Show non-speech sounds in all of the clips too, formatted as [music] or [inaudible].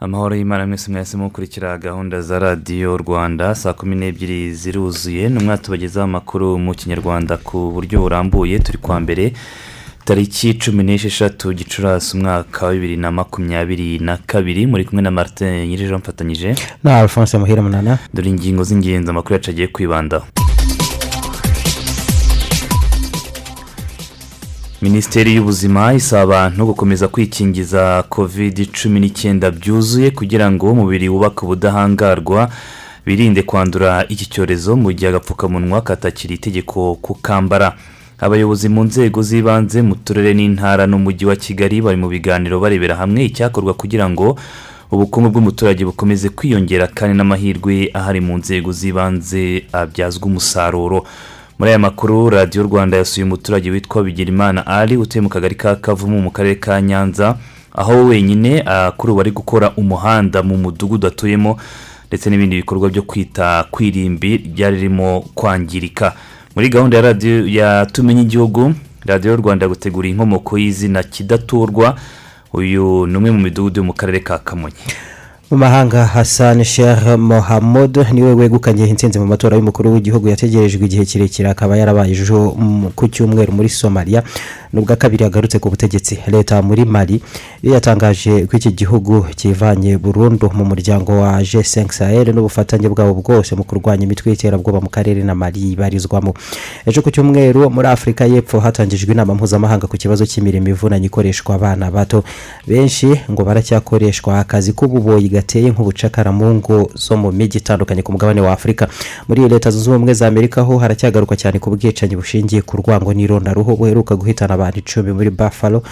Amahoro y'imana mwese mwese mukurikira gahunda za radiyo rwanda saa kumi n'ebyiri ziruzuye n'umwaka tubagezaho amakuru mu kinyarwanda ku buryo burambuye turi kwa mbere. Tariki cumi n'esheshatu gicurasi umwaka wa bibiri na makumyabiri na kabiri muri kumwe na martin nyirije mfatanyije. Na alphonse muhire munana. Dore ingingo z'ingenzi amakuru yacu agiye kwibandaho minisiteri y'ubuzima isaba abantu gukomeza kwikingiza covid cumi n'icyenda byuzuye kugira ngo umubiri wubake ubudahangarwa birinde kwandura iki cyorezo mu gihe agapfukamunwa katakiri itegeko kukambara. Abayobozi mu nzego z'ibanze mu turere n'intara n'umujyi wa kigali bari mu biganiro barebera hamwe icyakorwa kugira ngo ubukungu bw'umuturage bukomeze kwiyongera kandi n'amahirwe ahari mu nzego z'ibanze abyazwa umusaruro. Muri aya makuru radiyo rwanda yasuye umuturage witwa bigirimana ari utuye mu kagari ka kavumu mu karere ka nyanza aho wenyine kuri ubu ari gukora umuhanda mu mudugudu atuyemo ndetse n'ibindi bikorwa byo kwita ku irimbi ryari ririmo kwangirika. Muri gahunda ya radiyo ya tumenye igihugu radiyo rwanda gutegura inkomoko y'izina kidaturwa. Uyu ni umwe mu midugudu yo mu karere ka kamonyi. Mu mahanga hasani sheikh mohamud ni we wegukanye intsinzi mu matora y'umukuru w'igihugu yategerejwe igihe kirekire. Akaba yarabaye ejo ku cyumweru muri somaliya nubwo kabiri yagarutse ku butegetsi. Leta muri mari yatangaje ko iki gihugu kivanye burundu mu muryango wa g5 sahel n'ubufatanye bwabo bwose mu kurwanya imitwe y'iterabwoba mu karere na mari ibarizwamo ejo ku cyumweru muri afurika y'epfo hatangijwe inama mpuzamahanga ku kibazo cy'imirimo ivunanye ikoreshwa abana bato. Benshi ngo baracyakoreshwa akazi k'ububoyi gateye nk'ubucakara mu ngo zo mu mijyi itandukanye ku mugabane wa afurika muri leta zunze ubumwe za amerika ho haracyagaruka cyane ku bwicanyi bushingiye ku rwango n'irondaruhu buheruka guhitana abantu icumi muri buffalo.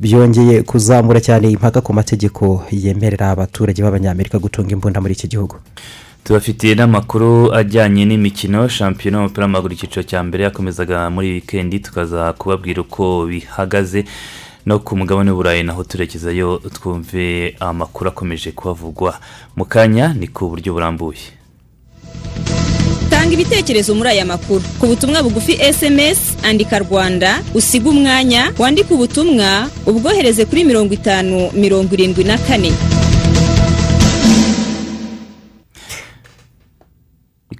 Byongeye kuzamura cyane impaka ku mategeko yemerera abaturage b'abanyamerika gutunga imbunda muri iki gihugu. Tubafitiye n'amakuru ajyanye n'imikino. Shampiyona y'umupira w'amaguru icyiciro cya mbere yakomezaga muri wikendi tukaza kubabwira uko bihagaze. No ku mugabane w'uburayi naho turekezayo twumve amakuru akomeje kuhavugwa. Mu kanya ni ku buryo burambuye. Tanga ibitekerezo muri aya makuru. Ku butumwa bugufi sms andika rwanda usiga umwanya wandike ubutumwa ubwohereze kuri mirongo itanu mirongo irindwi na kane.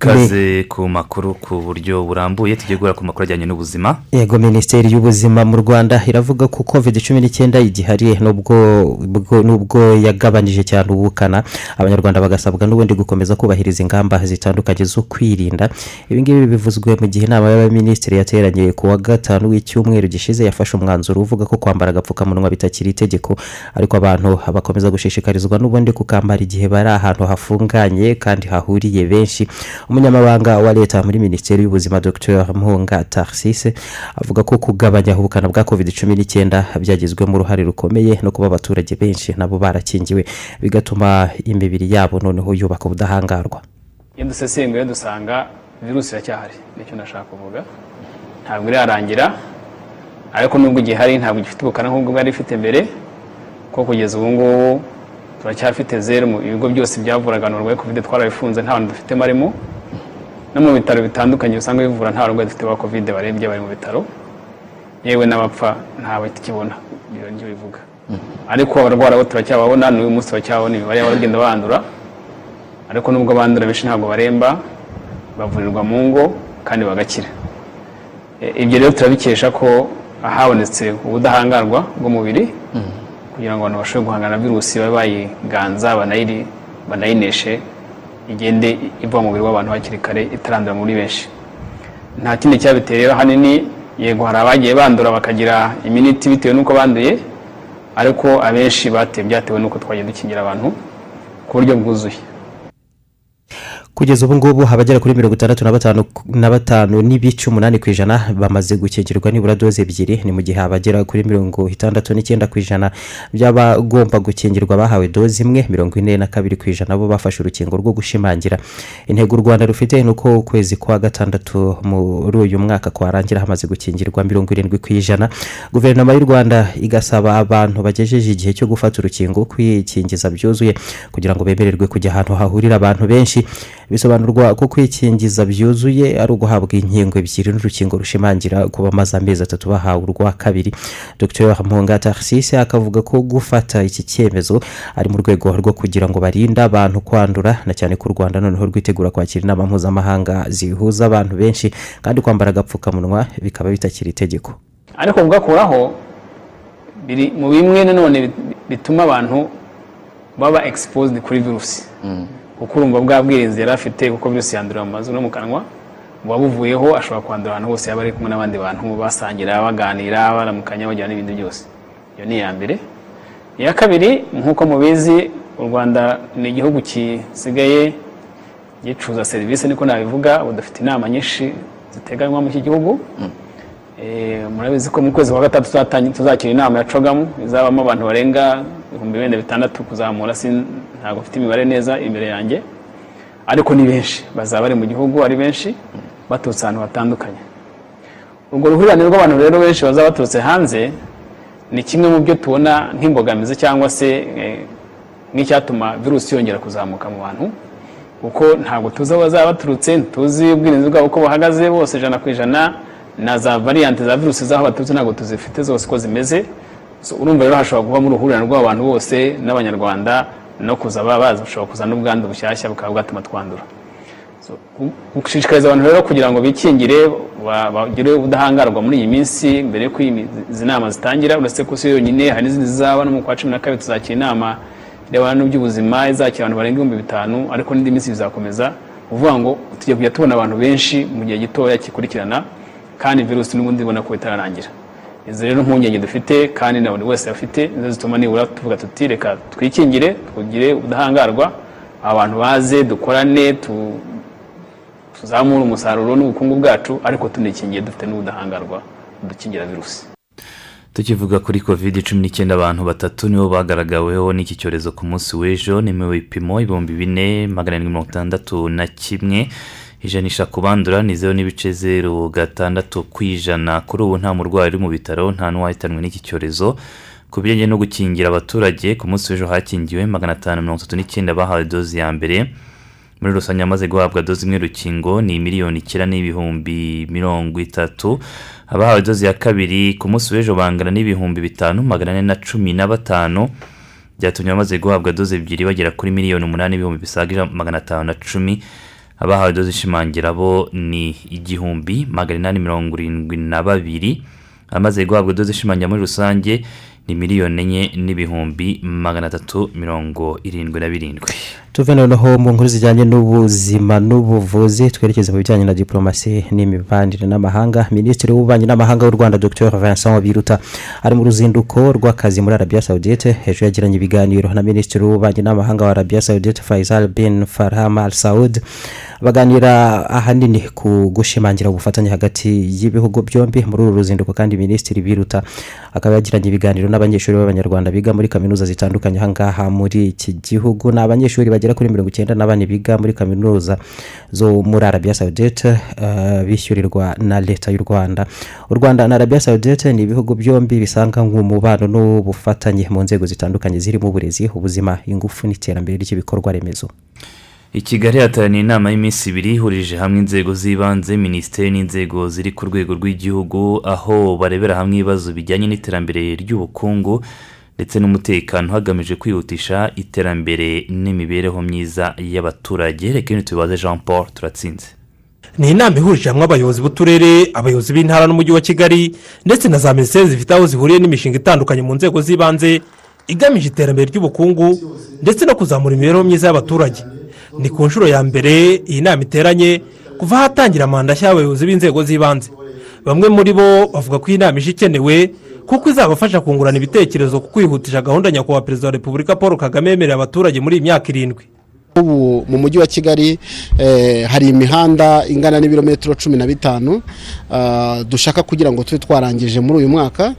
Ikaze ku makuru ku buryo burambuye tugiye guhera ku makuru ajyanye n'ubuzima. Yego minisiteri y'ubuzima mu rwanda iravuga ko covid cumi n'icyenda igihari n'ubwo yagabanije cyane ubukana. Abanyarwanda bagasabwa n'ubundi gukomeza kubahiriza ingamba zitandukanye zo kwirinda. Ibingibi bivuzwe mu gihe inama y'abaminisitiri yateranye ku wa gatanu w'icyumweru gishize yafashe umwanzuro uvuga ko kwambara agapfukamunwa bitakiri itegeko. Ariko abantu bakomeza gushishikarizwa n'ubundi kukambara igihe bari ahantu hafunganye kandi hahuriye benshi. Umunyamabanga wa leta muri minisiteri y'ubuzima dr. Muhunga tarsise avuga ko kugabanya ubukana bwa covid cumi n'icyenda byagizwemo uruhare rukomeye no kuba abaturage benshi nabo barakingiwe. Bigatuma imibiri yabo noneho yubaka ubudahangarwa. Iyo dusesenguye dusanga virusi iracyahari ni cyo nashaka kuvuga. Ntabwo irarangira ariko nubwo igihari ntabwo gifite ubukana nk'ubwo bwari ifite mbere ko kugeza ubu ngubu turacyafite zeru mu bigo byose byavuraga abarwayi kovide twarabifunze nta bantu dufitemo arimo no mu bitaro bitandukanye usanga bivura nta barwayi dufite ba kovide barembye bari mu bitaro. Yewe n'abapfa ntawe tukibona. Ibyo ngibyo bivuga. Ariko abarwara bo turacyababona n'uyu munsi turacyabona imibare y'abagenda bandura. Ariko nubwo bandura benshi ntabwo baremba bavurirwa mu ngo kandi bagakira. Ibyo rero turabikesha ko habonetse ubudahangarwa bw'umubiri kugira ngo abantu bashobore guhangana na virusi babe bayiganza banayineshe igende iva mu mubiri w'abantu hakiri kare itarandura muri benshi. Nta kindi cyabiteye rero ahanini yego hari abagiye bandura bakagira iminiti bitewe n'uko banduye ariko abenshi batewe byatewe n'uko twagiye dukingira abantu ku buryo bwuzuye. Kugeza ubu ngubu abagera kuri mirongo itandatu na batanu n'ibice umunani ku ijana bamaze gukingirwa nibura doze ebyiri. Ni mu gihe abagera kuri mirongo itandatu n'icyenda ku ijana by'abagomba gukingirwa bahawe doze imwe mirongo ine na kabiri ku ijana bo bafashe urukingo rwo gushimangira. Intego u rwanda rufite ni uko ukwezi kwa gatandatu muri uyu mwaka kwarangira hamaze gukingirwa mirongo irindwi ku ijana. Guverinoma y'u rwanda igasaba abantu bagejeje igihe cyo gufata urukingo kwikingiza byuzuye kugira ngo bemererwe kujya ahantu hahurira abantu benshi. Bisobanurwa ko kwikingiza byuzuye ari uguhabwa inkingo ebyiri n'urukingo rushimangira kuba amaze amezi atatu bahawe urwa kabiri. Dr. Mpunga taxis akavuga ko gufata iki cyemezo ari mu rwego rwo kugira ngo barinde abantu kwandura na cyane ko u rwanda noneho rwitegura kwakira inama mpuzamahanga zihuza abantu benshi kandi kwambara agapfukamunwa bikaba bitakiri itegeko. Ariko kugakuraho biri mu bimwe nanone bituma abantu baba exposed kuri virusi. Kuko urumva bwa bwirinzi yari afite kuko virusi yandurira mu mazu no mu kanwa buba buvuyeho ashobora kwandura ahantu hose yaba ari kumwe n'abandi bantu basangira baganira baramukanya bagira n'ibindi byose. Iyo ni iya mbere. Iya kabiri nk'uko mubizi u rwanda ni igihugu gisigaye gicuruza serivisi niko nabivuga ubu dufite inama nyinshi ziteganywa muri iki gihugu. Murabizi ko mu kwezi kwa gatatu tuzakira inama ya cogamu izabamo abantu barenga ibihumbi bine bitandatu kuzamura ntabwo mfite imibare neza imbere yanjye. Ariko ni benshi bazaba bari mu gihugu ari benshi baturutse ahantu hatandukanye. Urwo ruhurirane rw'abantu rero benshi bazaba baturutse hanze ni kimwe mu byo tubona nk'imbogamizi cyangwa se nk'icyatuma virusi yongera kuzamuka mu bantu kuko ntabwo tuzi aho bazaba baturutse tuzi ubwirinzi bwabo uko buhagaze bose ijana ku ijana na za variyanti za virusi z'aho baturutse ntabwo tuzifite zose uko zimeze. Urumva rero hashobora kuvamo uruhurirane rw'abantu bose n'abanyarwanda no kuza baza bashobora kuzana n'ubwandu bushyashya bukaba bwatuma twandura. Gushishikariza abantu rero kugira ngo bikingire bagire ubudahangarwa muri iyi minsi mbere y'uko izi nama zitangira uretse ko si yonyine hari n'izindi zizaba no mu kwa cumi na kabiri tuzakira inama irebana n'iby'ubuzima izakira abantu barenga ibihumbi bitanu ariko n'indi minsi bizakomeza. Uvuga ngo tujya kujya tubona abantu benshi mu gihe gitoya gikurikirana kandi virusi n'ubundi ubona ko itararangira izi rero impungenge dufite kandi na buri wese afite nizo zituma nibura tuvuga tuti reka twikingire tugire ubudahangarwa abantu baze dukorane tuzamure umusaruro n'ubukungu bwacu ariko tunikingiye dufite n'ubudahangarwa dukingira virusi. Tukivuga kuri covid cumi n'icyenda abantu batatu nibo bagaragaweho n'iki cyorezo ku munsi w'ejo ni mu bipimo ibihumbi bine magana arindwi mirongo itandatu na kimwe. Ijanisha ku bandura ni zeru n'ibice zeru gatandatu ku ijana. Kuri ubu nta murwayi uri mu bitaro nta n'uwahitanwe n'iki cyorezo. Ku bijyanye no gukingira abaturage ku munsi w'ejo hakingiwe magana atanu mirongo itatu n'icyenda bahawe dozi ya mbere. Muri rusange amaze guhabwa dozi imwe rukingo ni miliyoni icyenda n'ibihumbi mirongo itatu. Abahawe dozi ya kabiri ku munsi w'ejo bangana n'ibihumbi bitanu magana ane na cumi na batanu. Byatumye abamaze guhabwa dozi ebyiri bagera kuri miliyoni umunani n'ibihumbi bisaga magana atanu na cumi. Abahawe dozi ishimangira bo ni igihumbi magana inani mirongo irindwi na babiri. Abamaze guhabwa dozi ishimangira muri rusange ni miliyoni enye n'ibihumbi magana atatu mirongo irindwi na birindwi. Tuve noneho mu nkuru zijyanye n'ubuzima n'ubuvuzi twerekeza mu bijyanye na diporomasi n'imibanire n'amahanga. Minisitiri w'ububanyi n'amahanga w'u rwanda dr. Vincent biruta ari mu ruzinduko rw'akazi muri arabiya sawudite hejuru yagiranye ibiganiro na minisitiri w'ububanyi n'amahanga wa arabiya sawudite faisal bin farham al saud baganira ahanini ku gushimangira ubufatanye hagati y'ibihugu byombi. Muri uru ruzinduko kandi minisitiri biruta akaba yagiranye ibiganiro n'abanyeshuri b'abanyarwanda biga muri kaminuza zitandukanye ahangaha muri iki gihugu. Ni abanyeshuri bagera kuri mirongo icyenda na bane biga muri kaminuza zo muri arabiya sawudite bishyurirwa na leta y'u rwanda. U rwanda na arabiya sawudite ni ibihugu byombi bisanga nk'umubano n'ubufatanye mu nzego zitandukanye zirimo uburezi ubuzima ingufu n'iterambere ry'ibikorwa remezo i kigali hateraniye inama y'iminsi ibiri ihurije hamwe inzego z'ibanze minisiteri n'inzego ziri ku rwego rw'igihugu aho barebera hamwe ibibazo bijyanye n'iterambere ry'ubukungu ndetse n'umutekano hagamijwe kwihutisha iterambere n'imibereho myiza y'abaturage. Reka tubibaze jean paul turatsinze. Ni inama ihurije hamwe abayobozi b'uturere abayobozi b'intara n'umujyi wa kigali ndetse na za minisiteri zifite aho zihuriye n'imishinga itandukanye mu nzego z'ibanze igamije iterambere ry'ubukungu ndetse no kuzamura imibereho myiza y'abaturage. Ni ku nshuro ya mbere iyi nama iteranye kuva hatangira manda nshya y'abayobozi b'inzego z'ibanze. Bamwe muri bo bavuga ko iyi nama ije ikenewe kuko izabafasha kungurana ibitekerezo ku kwihutisha gahunda nyakubahwa perezida wa repubulika paul kagame yemerera abaturage muri iyi myaka irindwi. Ubu mu mujyi wa kigali eh, hari imihanda ingana n'ibirometero cumi na bitanu ah, dushaka kugira ngo tube twarangije muri uyu mwaka.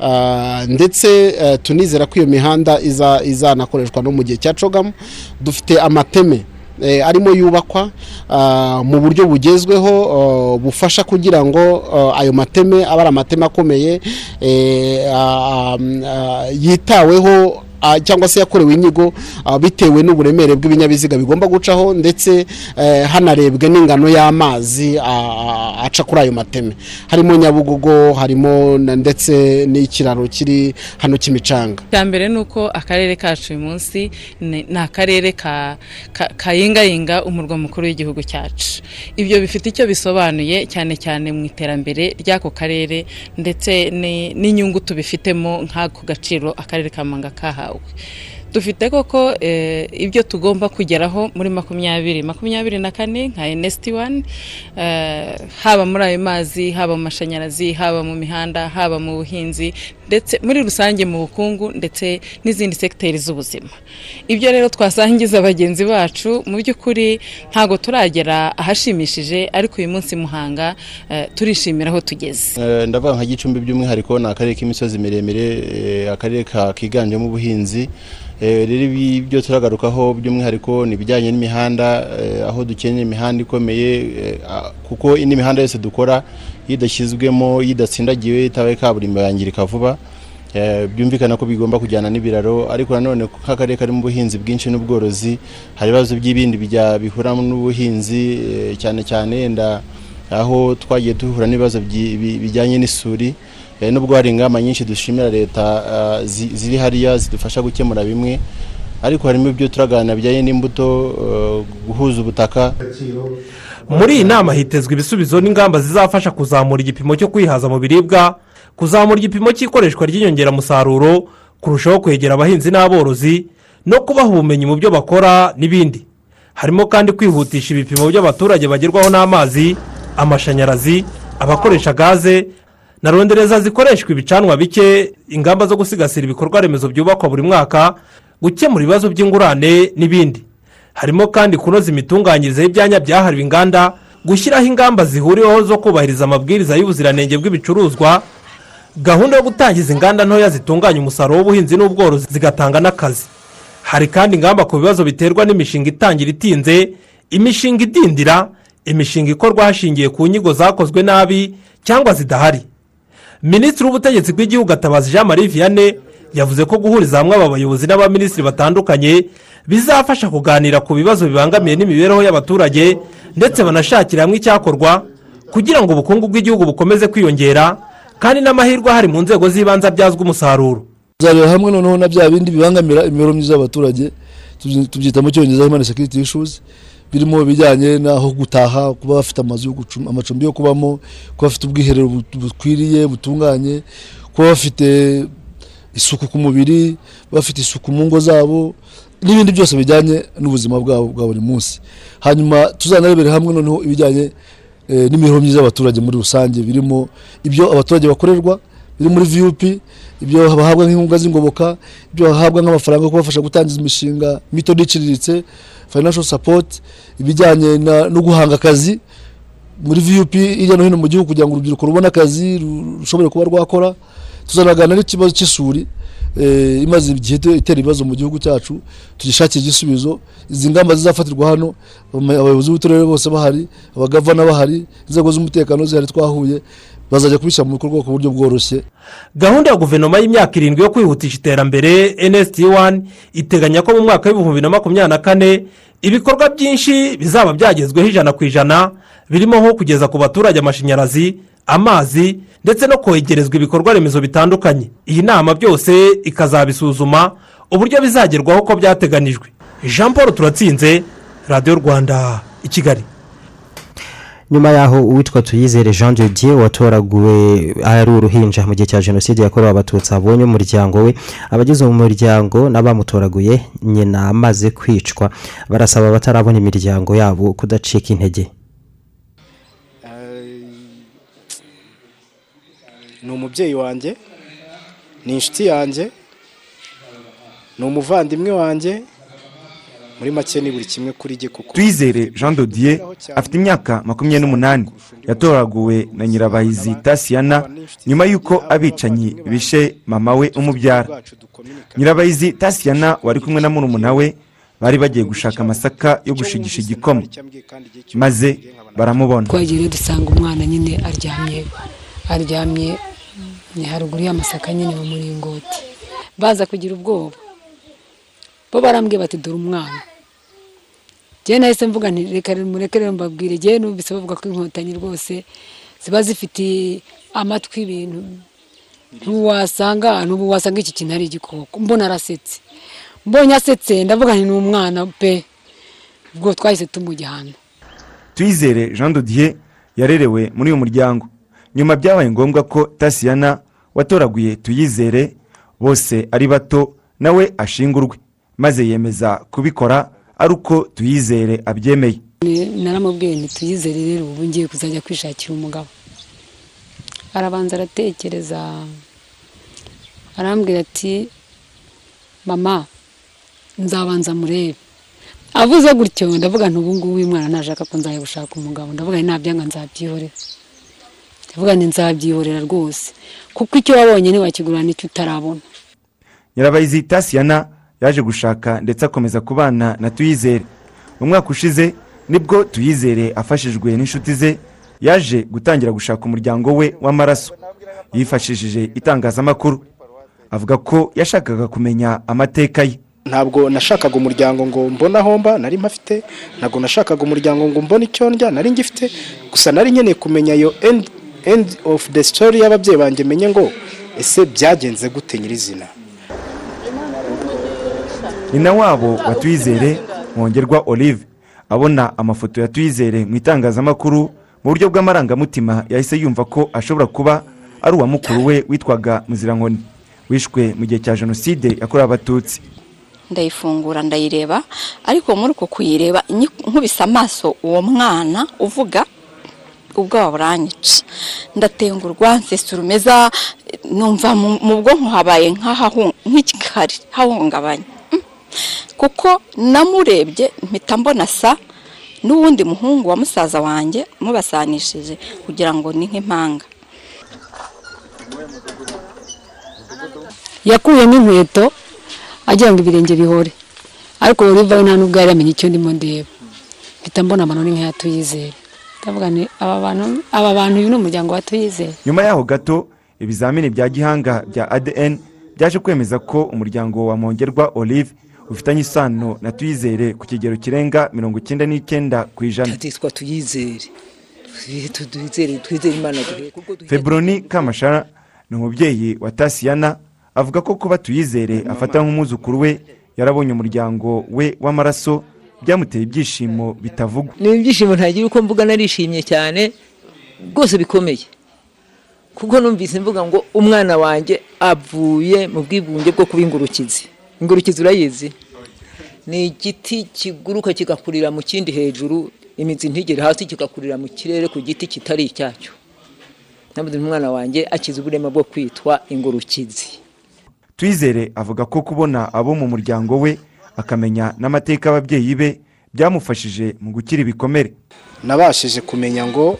Ah, ndetse eh, tunizera ko iyo mihanda iza- izanakoreshwa no mu gihe cya cogamu dufite amateme. Arimo yubakwa ah, mu buryo bugezweho ah, bufasha kugira ngo ah, ayo mateme abe ari amateme akomeye eh, ah, ah, yitaweho cyangwa se yakorewe inyigo ah, bitewe n'uburemere bw'ibinyabiziga bigomba gucaho ndetse eh, hanarebwe n'ingano y'amazi ah, ah, aca kuri ayo mateme. Harimo nyabugogo harimo ndetse n'ikiraro kiri hano kimicanga icya mbere ni uko akarere kacu uyu munsi ni akarere ka- ka- kayingayinga umurwa mukuru w'igihugu cyacu. Ibyo bifite icyo bisobanuye cyane cyane mu iterambere ry'ako karere ndetse ni- n'inyungu tubifitemo nk'ako gaciro akarere ka manga kahawe dufite koko eh, ibyo tugomba kugeraho muri makumyabiri. Makumyabiri na kane nka enesiti wani haba muri ayo mazi haba mu mashanyarazi haba mu mihanda haba mu buhinzi ndetse muri rusange mu bukungu ndetse n'izindi segiteri z'ubuzima. Ibyo rero twasangiza bagenzi bacu mu by'ukuri ntabwo turagera ahashimishije ariko uyu munsi muhanga eh, turishimira aho tugeze. Eh, ndavuga nka gicumbi by'umwihariko ni akarere k'imisozi miremire eh, akarere ka- kiganjemo ubuhinzi Eh, rero ibi byo turagarukaho by'umwihariko ni ibijyanye n'imihanda eh, aho dukeneye imihanda ikomeye eh, kuko indi mihanda yose dukora idashyizwemo idatsindagiwe itabaye kaburimbo yangirika vuba Eh, byumvikana ko bigomba kujyana n'ibiraro ariko nanone nk'akarere karimo ubuhinzi bwinshi n'ubworozi hari ibibazo by'ibindi bihura n'ubuhinzi eh, cyane cyane aho twagiye duhura n'ibibazo bijyanye n'isuri Eh, nubwo hari ingamba nyinshi dushimira leta zi- ziri hariya zidufasha gukemura bimwe ariko harimo ibyo turaganira bijyanye n'imbuto eh, guhuza ubutaka. Muri iyi nama hitezwe ibisubizo n'ingamba zizafasha kuzamura igipimo cyo kwihaza mu biribwa kuzamura igipimo cy'ikoreshwa ry'inyongeramusaruro kurushaho kwegera abahinzi n'aborozi no kubaha ubumenyi mu byo bakora n'ibindi. Harimo kandi kwihutisha ibipimo by'abaturage bagerwaho n'amazi amashanyarazi abakoresha gaze na rondereza zikoreshwa ibicanwa bike ingamba zo gusigasira ibikorwa remezo byubakwa buri mwaka gukemura ibibazo by'ingurane n'ibindi. Harimo kandi kunoza imitunganyirize y'ibyanya byahariwe inganda gushyiraho ingamba zihuriweho zo kubahiriza amabwiriza y'ubuziranenge bw'ibicuruzwa gahunda yo gutangiza inganda ntoya zitunganya umusaruro w'ubuhinzi n'ubworozi zigatanga n'akazi. Hari kandi ingamba ku bibazo biterwa n'imishinga itangira itinze imishinga idindira imishinga ikorwa hashingiwe ku nyigo zakozwe nabi cyangwa zidahari. Minisitiri w'ubutegetsi bw'igihugu atabazi jean marie vianney yavuze ko guhuriza hamwe aba bayobozi n'abaminisitiri batandukanye bizafasha kuganira ku bibazo bibangamiye n'imibereho y'abaturage ndetse banashakira hamwe icyakorwa kugira ngo ubukungu bw'igihugu bukomeze kwiyongera kandi n'amahirwe ahari mu nzego z'ibanze abyazwa umusaruro. Tuzareba hamwe noneho na bya bindi bibangamira imibereho myiza y'abaturage tubyi- tubyita mu cyongereza security issues. Birimo ibijyanye n'aho gutaha kuba bafite amazu amacumbi yo kubamo kuba bafite ubwiherero bu- bukwiriye butunganye kuba bafite isuku ku mubiri bafite isuku mu ngo zabo n'ibindi byose bijyanye n'ubuzima bwabo bwa buri munsi. Hanyuma tuzanarebere hamwe noneho ibijyanye eh, n'imibereho myiza y'abaturage muri rusange birimo ibyo abaturage bakorerwa biri muri vup ibyo bahabwa nk'inkunga z'ingoboka ibyo bahabwa nk'amafaranga yo kubafasha gutangiza imishinga mito n'iciriritse financial support ibijyanye no guhanga akazi muri vup hirya no hino mu gihugu kugira ngo urubyiruko rubone akazi ru- rushobore kuba rwakora. Tuzanaganira n'ikibazo cy'isuri eh, imaze igihe ite- itera ibibazo mu gihugu cyacu tugishakira igisubizo. Izi ngamba zizafatirwa hano abayobozi b'uturere bose bahari abagavana bahari inzego z'umutekano zihari twahuye. Bazajya kubishyira mu bikorwa ku buryo bworoshye. Gahunda ya guverinoma y'imyaka irindwi yo kwihutisha iterambere nsd wani iteganya ko mu mwaka w'ibihumbi na makumyabiri na kane ibikorwa byinshi bizaba byagezweho ijana ku ijana birimo nko kugeza ku baturage amashanyarazi amazi ndetse no kwegerezwa ibikorwa remezo bitandukanye. Iyi nama byose ikazabisuzuma uburyo bizagerwaho uko byateganijwe. Jean paul turatsinze radiyo rwanda i kigali. Nyuma yaho uwitwa tuyizere jean de dieu watoraguwe ari uruhinja mu gihe cya jenoside yakorewe abatutsi abonye umuryango we abagize uwo muryango n'abamutoraguye nyina amaze kwicwa. Barasaba abatarabona imiryango yabo kudacika intege. Ni umubyeyi wanjye ni inshuti yanjye ni umuvandimwe wanjye muri make ni buri kimwe kuri jye kuko tuyizere jean dodier afite imyaka makumyabiri n'umunani. Yatoraguwe na nyirabahizi tasiyana nyuma y'uko abicanyi bishe mama we umubyara. Nyirabahizi tasiyana wari kumwe na murumuna we bari bagiye gushaka amasaka yo gushigisha igikoma. Maze baramubona. Twagiye rero dusanga umwana nyine aryamye aryamye ni haruguru y'amasaka nyine mu muringoti. Baza kugira ubwoba. Bo barambwiye bati dore umwana. Njyewe nahise mvuga nti reka mureke rero mbabwire. Njyewe numvise bavuga ko inkotanyi rwose ziba zifite amatwi ibintu. Ntiwasanga ahantu wasanga iki kintu ari igikoko. Mbona arasetse. Mbonye asetse ndavuga ni umwana pe. Ubwo twahise tumujyana tuyizere jean dodier yarerewe muri uyu muryango. Nyuma byabaye ngombwa ko tasiyana watoraguye tuyizere bose ari bato nawe ashingurwe. Maze yemeza kubikora ari uko tuyizere abyemeye. Naramubwiye ntituyizere rero ubu ngiye kuzajya kwishakira umugabo. Arabanza aratekereza arambwira ati mama nzabanza murebe. Avuze gutyo ndavuga nti ubu ngubu uyu mwana ntashaka ko nzajya gushaka umugabo. Ndavuga nti nabyanga nzabyihorera. Ndavuga nti nzabyihorera rwose. Kuko icyo wabonye ntiwakigura n'icyo utarabona. Nyirabahizi tasiyana yaje gushaka ndetse akomeza kubana na tuyizere. Mu mwaka ushize ni bwo tuyizere afashijwe n'inshuti ze yaje gutangira gushaka umuryango we w'amaraso. Yifashishije itangazamakuru. Avuga ko yashakaga kumenya amateka ye. Ntabwo nashakaga umuryango ngo mbone aho mba nari mpafite. Ntabwo nashakaga umuryango ngo mbone icyo ndya nari ngifite. Gusa nari nkeneye kumenya iyo end end of the story y'ababyeyi banjye menye ngo ese byagenze gute nyirizina? Nyina wabo wa tuyizere mwongerwa olive abona amafoto ya tuyizere mu itangazamakuru mu buryo bw'amarangamutima yahise yumva ko ashobora kuba ari uwa mukuru we witwaga muzirankoni wishwe mu gihe cya jenoside yakorewe abatutsi. Ndayifungura ndayireba ariko muri uko kuyireba nkubise amaso uwo mwana uvuga ubwoba buranyica ndatengurwa nsesa urumeza numva mu bwonko habaye nk'ikikari kuko namurebye mpita mbona sa n'uwundi muhungu wa musaza wanjye mubasanishije kugira ngo ni nk'impanga yakuyemo inkweto agira ngo ibirenge bihore. Ariko we nta n'ubwo yari yamenye icyo ndimo ndeba. Mpita mbona amanoni nk'aya tuyizere ndavuga ni aba bantu aba bantu uyu ni umuryango wa tuyizere nyuma yaho gato ibizamini bya gihanga bya adn byaje kwemeza ko umuryango wa mongerwa olive ufitanye isano na tuyizere ku kigero kirenga mirongo icyenda n'icyenda ku ijana. Titwa tuyizere. Twizere imana duhe feburoni kamashara ni umubyeyi wa tasiyana avuga ko kuba tuyizere afata nk'umwuzukuru we yarabonye umuryango we w'amaraso byamuteye ibyishimo bitavugwa. Ni ibyishimo ntagira uko mvuga narishimye cyane rwose bikomeye. Kuko numvise mvuga ngo umwana wanjye avuye mu bwigunge bwo kuba ingurukizi. Ingurukizi urayizi. Ni igiti kiguruka kigakurira mu kindi hejuru imizi ntigere hasi kigakurira mu kirere ku giti kitari icyacyo. Ntabwo umwana wanjye akize uburema bwo kwitwa ingurukizi. Twizere avuga ko kubona abo mu muryango we akamenya n'amateka y'ababyeyi be byamufashije mu gukira ibikomere. Nabashije kumenya ngo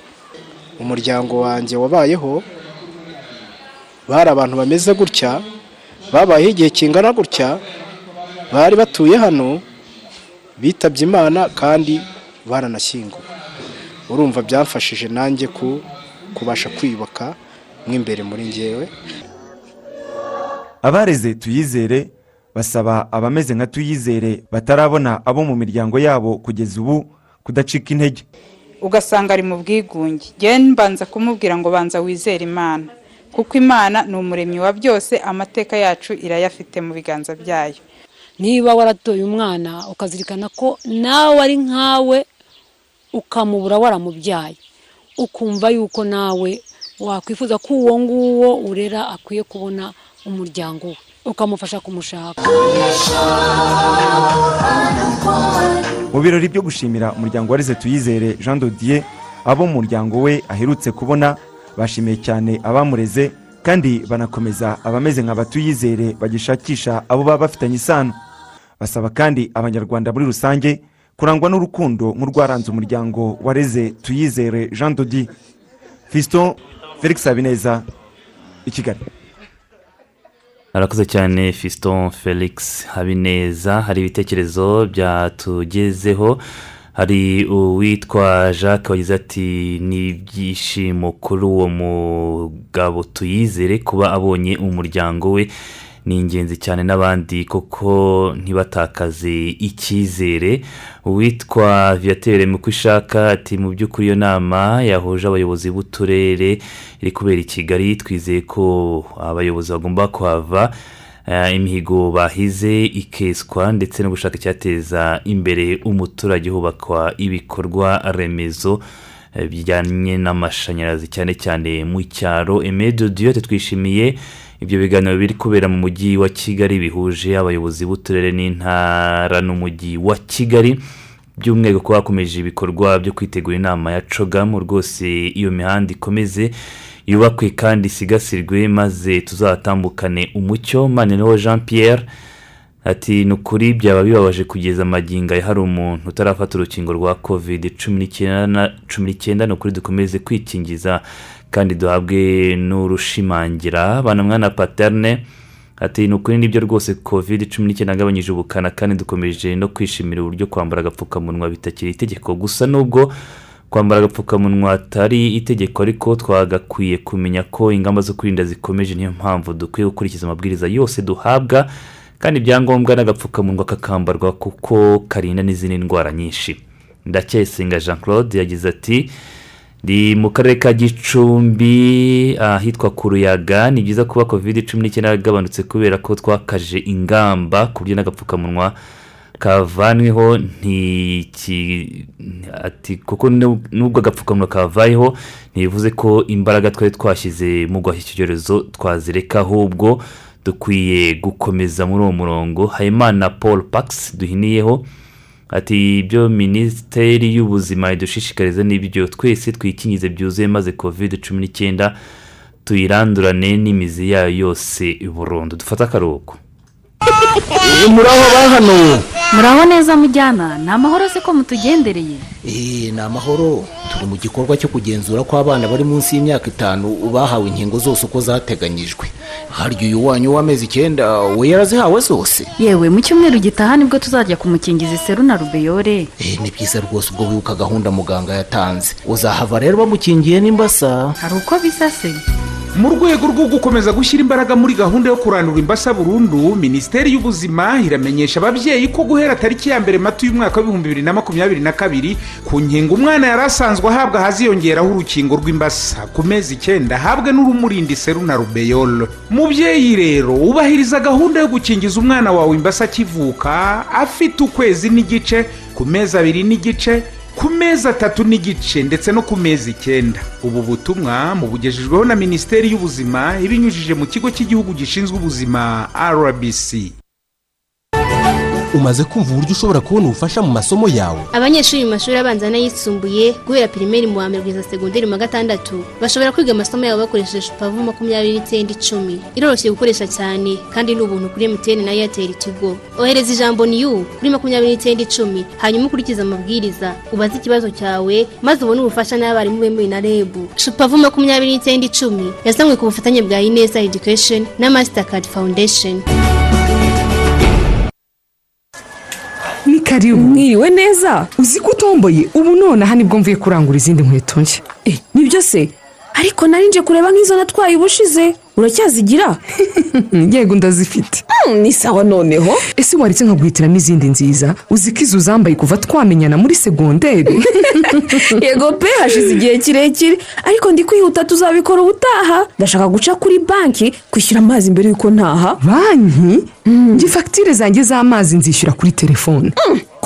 umuryango wanjye wabayeho bari abantu bameze gutya babayeho igihe kingana gutya bari batuye hano bitabye imana kandi baranashyinguwe. Urumva byamfashije nanjye kubasha kwiyubaka mo imbere muri ngewe abareze tuyizere basaba abameze nka tuyizere batarabona abo mu miryango yabo kugeza ubu kudacika intege. Ugasanga ari mu bwigunge. Njyewe mbanza kumubwira ngo banza wizere imana. Kuko imana ni umuremyi wa byose amateka yacu irayafite mu biganza byayo. Niba waratoye umwana ukazirikana ko nawe ari nkawe ukamubura waramubyaye. Ukumva yuko nawe wakwifuza ko uwo nguwo urera akwiye kubona umuryango we. Ukamufasha kumushaka. Mu birori byo gushimira umuryango wareze tuyizere jean dodier abo mu muryango we aherutse kubona bashimiye cyane abamureze kandi banakomeza abameze nka batuyizere bagishakisha abo baba bafitanye isano. Basaba kandi abanyarwanda muri rusange kurangwa n'urukundo nk'urwaranze umuryango wareze tuyizere jean dodi. Fiston felix habineza i kigali. Arakoze cyane fiston felix habineza. Hari ibitekerezo byatugezeho. Hari uwitwa jacques wagize ati ni ibyishimo kuri uwo mugabo tuyizere kuba abonye umuryango we. Ni ingenzi cyane n'abandi kuko ntibatakaze icyizere. Uwitwa viyatere mu ishaka ati mu by'ukuri iyo nama yahuje abayobozi b'uturere iri kubera i kigali twizeye ko abayobozi bagomba kuhava. Imihigo bahize ikeswa ndetse no gushaka icyateza imbere umuturage hubakwa ibikorwa remezo bijyanye n'amashanyarazi cyane cyane mu cyaro. Emedo diyote twishimiye ibyo biganiro biri kubera mu mujyi wa kigali bihuje abayobozi b'uturere n'intara n'umujyi wa kigali. By'umwihariko kuba hakomeje ibikorwa byo kwitegura inama ya cogamu rwose iyo mihanda ikomeze yubakwe kandi isigasirwe maze tuzatambukane umucyo. Maniraho jean Pierre ati ni ukuri byaba bibabaje kugeza amagingo hari umuntu utarafata urukingo rwa kovide cumi n'icyenda ni ukuri dukomeze kwikingiza kandi duhabwe n'urushimangira. Abana mwana paterne ati ni ukuri ni byo rwose kovide cumi n'icyenda agabanyije ubukana kandi dukomeje no kwishimira uburyo kwambara agapfukamunwa bitakiri itegeko. Gusa nubwo kwambara agapfukamunwa atari itegeko ariko twagakwiye kumenya ko ingamba zo kwirinda zikomeje niyo mpamvu dukwiye gukurikiza amabwiriza yose duhabwa kandi ibyangombwa n'agapfukamunwa kakambarwa kuko karinda n'izindi ndwara nyinshi. Ndacyayisenga jean claude yagize ati ni mu karere ka gicumbi ahitwa ku ruyaga ni byiza kuba kovide cumi n'icyenda yagabanutse kubera ko twakaje ingamba ku buryo n'agapfukamunwa kavanweho. Ati kuko nubwo agapfukamunwa kavayeho ntibivuze ko imbaraga twari twashyize mu guhashya icyorezo twazireka. Ahubwo dukwiye gukomeza muri uwo murongo. Hayimana paul pax duhiniyeho ati ibyo minisiteri y'ubuzima idushishikariza n'ibyo twese twikingize byuzuye maze kovide cumi n'icyenda tuyirandurane n'imizi yayo yose burundu dufate akaruhuko. Muraho ba hano. Muraho neza mujyana. Ni amahoro se ko mutugendereye? Ni amahoro. Turi mu gikorwa cyo kugenzura ko abana bari munsi y'imyaka itanu bahawe inkingo zose uko zateganyijwe. Harya uyu wanyu w'amezi icyenda we yarazihawe zose. Yewe mu cyumweru gitaha ni bwo tuzajya kumukingiza iseru na rubeyore ni byiza rwose ubwo wibuka gahunda muganga yatanze. Uzahava rero bamukingiye n'imbasa. Hari uko bisa se? Mu rwego rwo gukomeza gushyira imbaraga muri gahunda yo kurandura imbasa burundu minisiteri y'ubuzima iramenyesha ababyeyi ko guhera tariki ya mbere mata y'umwaka w'ibihumbi bibiri na makumyabiri na kabiri ku nkingo umwana yari asanzwe ahabwa haziyongeraho urukingo rw'imbasa. Ku mezi icyenda ahabwe n'urumurinda iseru na rubeyolo mubyeyi rero ubahiriza gahunda yo gukingiza umwana wawe imbasa akivuka afite ukwezi n'igice ku mezi abiri n'igice ku mezi atatu n'igice ndetse no ku mezi icyenda. Ubu butumwa mubugejejweho na minisiteri y'ubuzima ibinyujije mu kigo cy'igihugu gishinzwe ubuzima rbc umaze kumva uburyo ushobora kubona ubufasha mu masomo yawe. Abanyeshuri mu mashuri abanza n'ayisumbuye guhera pirimeri mu wa mbere kugeza segonderi mu wa gatandatu bashobora kwiga amasomo yabo bakoresheje pavu makumyabiri n'icyenda icumi. Iroroshye gukoresha cyane kandi ni ubuntu kuri emutiyeni na eyateri tigo. Ohereza ijambo niyu kuri makumyabiri n'icyenda icumi. Hanyuma ukurikize amabwiriza. Ubaze ikibazo cyawe maze ubone ubufasha n'abarimu bemewe na rebu shupavu makumyabiri n'icyenda icumi. Yazanywe ku bufatanye bwa ineza edikesheni na masitakadi fawundesheni karibu mwiriwe neza. Uzi ko utomboye? Ubu nonaha ni bwo mvuye kurangura izindi nkweto nshya. Nibyo se? Ariko nari nje kureba nk'izo natwaye ubushize. Uracyazigira? [laughs] Yego ndazifite. Ni sawa noneho. Ese waretse nkaguhitiramo izindi nziza? Uzi ko izo zambaye kuva twamenyana muri segonderi [laughs] yego pe hashize igihe kirekire. Ariko ndi kwihuta tuzabikora ubutaha. Ndashaka guca kuri banki kwishyura amazi mbere y'uko ntaha. Banki? Njye fagitire zanjye z'amazi nzishyura kuri telefone.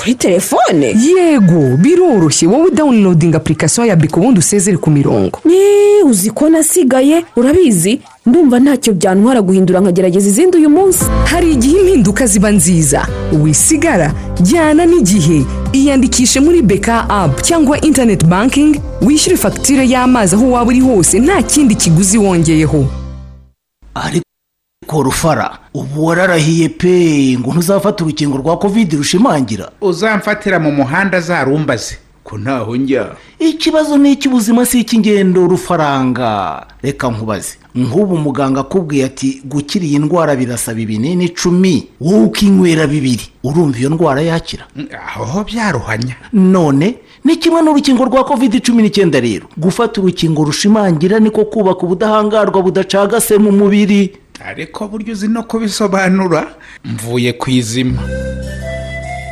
Kuri telefone? Yego biroroshye. Wowe udawunilodinga apurikasiyo ya biko ubundi usezere ku mirongo. Uzi ko nasigaye? Urabizi? Ndumva ntacyo byantwara guhindura nkagerageza izindi uyu munsi. Hari igihe impinduka ziba nziza. Wisigara jyana n'igihe. Iyandikishe muri beka apu cyangwa interineti bankingi wishyure fagitire y'amazi aho waba uri hose. Nta kindi kiguzi wongeyeho. Ariko ariko rufara ubu wararahiye pe ngo ntuzafate urukingo rwa kovide rushimangira. Uzamfatira mu muhanda zarumbaze. Ko ntaho njya. Ikibazo ni icy'ubuzima si icy'ingendo rufaranga? Reka nkubaze. Nk'ubu muganga akubwiye ati gukira iyi ndwara birasaba ibinini icumi wowe ukinywera bibiri urumva iyo ndwara yakira? Aho byaruhanya. None ni kimwe n'urukingo rwa kovide cumi n'icyenda rero. Gufata urukingo rushimangira niko kubaka ubudahangarwa budacagase mu mubiri. Ariko buryo uzi no kubisobanura mvuye ku izima.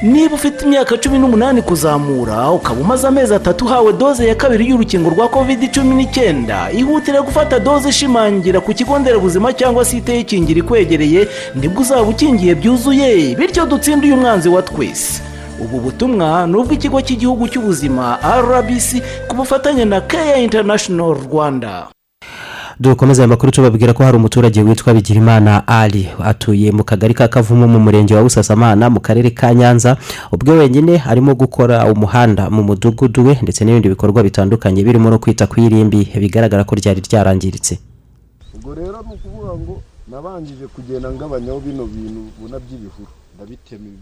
Niba ufite imyaka cumi n'umunani kuzamura ukaba umaze amezi atatu uhawe doze ya kabiri y'urukingo rwa kovide cumi n'icyenda. Ihutire gufata doze ishimangira ku kigo nderabuzima cyangwa se iteye ikingira ikwegereye ni bwo uzaba ukingiye byuzuye. Bityo dutsinde uyu mwanzi wa twese. Ubu butumwa ni ubw'ikigo cy'igihugu cy'ubuzima rbc ku bufatanye na keya international rwanda. Dukomeze aya makuru tubabwira ko hari umuturage witwa bigirimana ali. Atuye mu kagari ka kavumu mu murenge wa busasamana mu karere ka nyanza. Ubwo wenyine arimo gukora umuhanda mu mudugudu we ndetse n'ibindi bikorwa bitandukanye birimo no kwita ku irimbi. Bigaragara ko ryari ryarangiritse. Ubwo rero ni ukuvuga ngo nabanjije kugenda ngabanyaho bino bintu ubona by'ibihuru.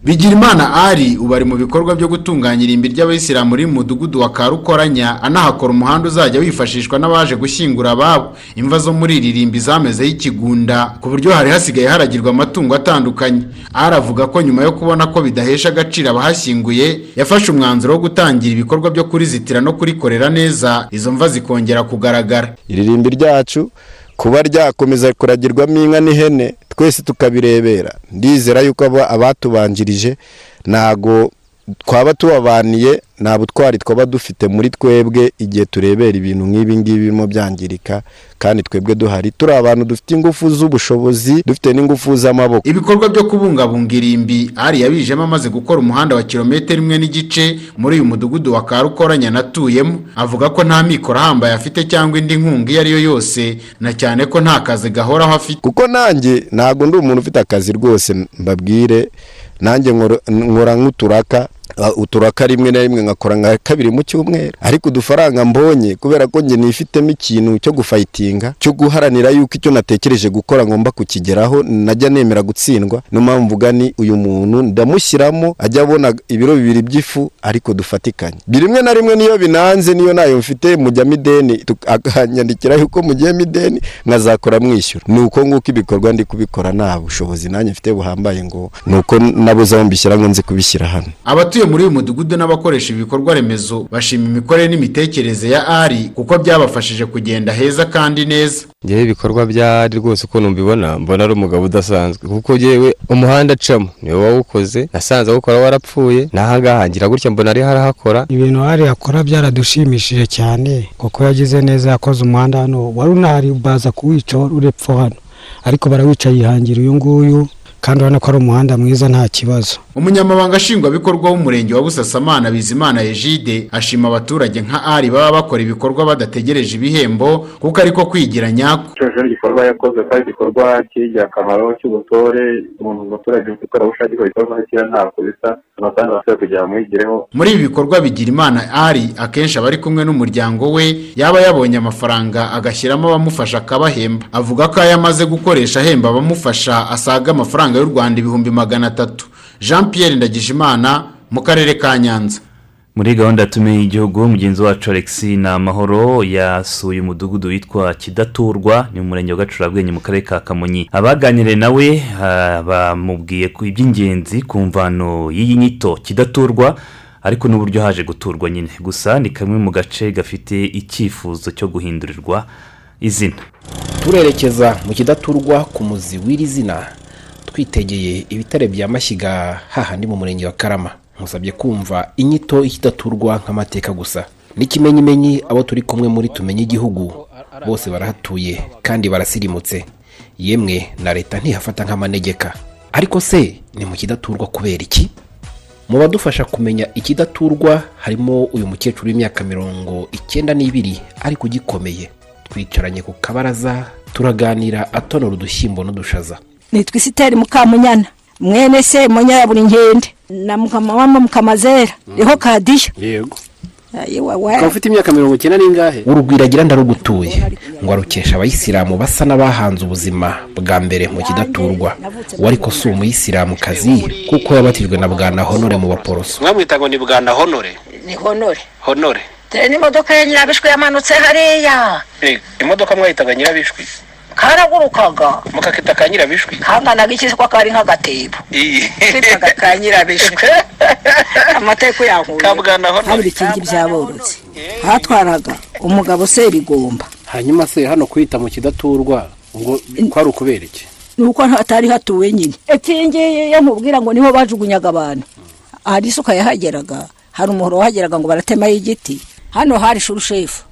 Bigirimana ari ubu ari mu bikorwa byo gutunganya irimbi ry'abayisilamu riri mu mudugudu wa karukoranya anahakora umuhanda uzajya wifashishwa n'abaje gushyingura ababo. Imva zo muri iri rimbi zamezeho ikigunda ku buryo hari hasigaye haragirwa amatungo atandukanye. Ari avuga ko nyuma yo kubona ko bidahesha agaciro abahashyinguye yafashe umwanzuro wo gutangira ibikorwa byo kurizitira no kurikorera neza. Izo mva zikongera kugaragara. Iri rimbi ryacu kuba ryakomeza kuragirwamo inka n'ihene twese tukabirebera. Ndizera yuko aba- abatubanjirije ntago twaba tubabaniye nta butwari twaba dufite muri twebwe igihe turebera ibintu nk'ibi ngibi birimo byangirika kandi twebwe duhari. Turi abantu dufite ingufu z'ubushobozi dufite n'ingufu z'amaboko. Ibikorwa byo kubungabunga irimbi ari yabijemo amaze gukora umuhanda wa kilometero imwe n'igice muri uyu mudugudu wa karukoranya natuyemo. Avuga ko nta mikoro ahambaye afite cyangwa indi nkunga iyo ari yo yose na cyane ko nta kazi gahoraho afite. Kuko nanjye ntabwo ndi umuntu ufite akazi rwose mbabwire nanjye nkora- nk'uturaka uturaka rimwe na rimwe nkakora nka kabiri mu cyumweru. Ariko udufaranga mbonye kubera ko njye nifitemo ikintu cyo gufayitinga cyo guharanira yuko icyo natekereje gukora ngomba kukigeraho najya nemera gutsindwa. Niyo mpamvu mvuga ni uyu muntu ndamushyiramo ajya abona ibiro bibiri by'ifu ariko dufatikanye. Rimwe na rimwe niyo binanze niyo na yo mfite mujyamo ideni tuk- akanyandikira yuko mugiyemo ideni nkazakora mwishyura. Ni uko nguko ibikorwa ndi kubikora nta bushobozi nanjye mfite buhambaye ngo ni uko nabuze aho mbishyira ngo nzi kubishyira hano. Abatuye muri uyu mudugudu n'abakoresha ibikorwa remezo bashima imikorere n'imitekerereze ya ari kuko byabafashije kugenda heza kandi neza. Ngewe ibikorwa byari rwose ukuntu mbibona mbona ari umugabo udasanzwe. Kuko ngewe umuhanda acamo ni we wawukoze nasanze awukora warapfuye n'ahangaha ngira gutya mbona ari harahakora ibintu hari akora byaradushimishije cyane kuko yagize neza yakoze umuhanda hano. Wari unahari baza kuwica wari urepfo hano. Ariko barawica yihangira uyu nguyu kandi urabona ko ari umuhanda mwiza nta kibazo. Umunyamabanga nshingwabikorwa w'umurenge wa busasamana bizimana ejide ashima abaturage nka ari baba bakora ibikorwa badategereje ibihembo kuko ariko kwigira nyako. Cyose igikorwa yakoze kandi igikorwa cy'ingirakamaro cy'ubutore umuntu umuturage ufite ikoranabushake ko igikorwa kiriya ntabwo bisa amafaranga basabwe kugira ngo mwigireho muri ibi bikorwa bigira imana ari akenshi aba ari kumwe n'umuryango we yaba yabonye amafaranga agashyiramo abamufasha akabahemba. Avuga ko ayo amaze gukoresha ahemba abamufasha asaga amafaranga y'u rwanda ibihumbi magana atatu. Jean pierre ndagijimana mu karere ka nyanza. Muri gahunda yatumiye igihugu mugenzi wacu alex ni amahoro yasuye umudugudu witwa kidaturwa ni mu murenge wa gacurabwenge mu karere ka kamonyi. Abaganiriye nawe bamubwiye ku iby'ingenzi ku mvano y'iyi nyito kidaturwa ariko n'uburyo haje guturwa nyine. Gusa ni kamwe mu gace gafite icyifuzo cyo guhindurirwa izina. Turerekeza mu kidaturwa ku muzi w'iri zina. Twitegeye ibitare bya mashyiga hahandi mu murenge wa karama. Musabye kumva inyito y'ikidaturwa nk'amateka gusa. N'ikimenyimenyi abo turi kumwe muri tumenye igihugu. Bose barahatuye kandi barasirimutse. Yemwe na leta ntihafata nk'amanegeka. Ariko se ni mu kidaturwa kubera iki? Mu badufasha kumenya ikidaturwa harimo uyu mukecuru w'imyaka mirongo icyenda n'ibiri ariko ugikomeye. Twicaranye ku kabaraza turaganira atonora udushyimbo n'udushaza. Nitwa isiteri mukamunyana. Mwene se munya ya buri nkende na mukamama mukamazera riho kadiyo yego. Ukaba ufite imyaka mirongo icyenda n'ingahe? Urugwiragira ndarugutuye. Ngo arukesha abayisilamu basa n'abahanze ubuzima bwa mbere mu kidaturwa. We ariko si umuyisilamukazi kuko yabatijwe na bwana honore mu baporoso. Mwamwita ngo ni bwana honore? Ni honore. Honore. Dore n'imodoka ya nyirabishwi yamanutse hariya. Eh, imodoka mwayitaga nyirabishwi karagurukaga mukakita ka nyirabishwi kanganaga iki ko kari nk'agatebo kitwaga ka nyirabishwi [laughs] amateko yahuye Ka bwana honore. habura ikingi by'aborozi hatwaraga umugabo sebigomba hanyuma se hano kwita mu kidaturwa ngo kwari ukubera iki? Nuko hatari hatuwe nyine. Ikingi iyo nkubwira ngo ni ho bajugunyaga abantu. Hari isuka yahageraga. Hari umuhoro wahageraga ngo baratemaho igiti. Hano hari shurushefu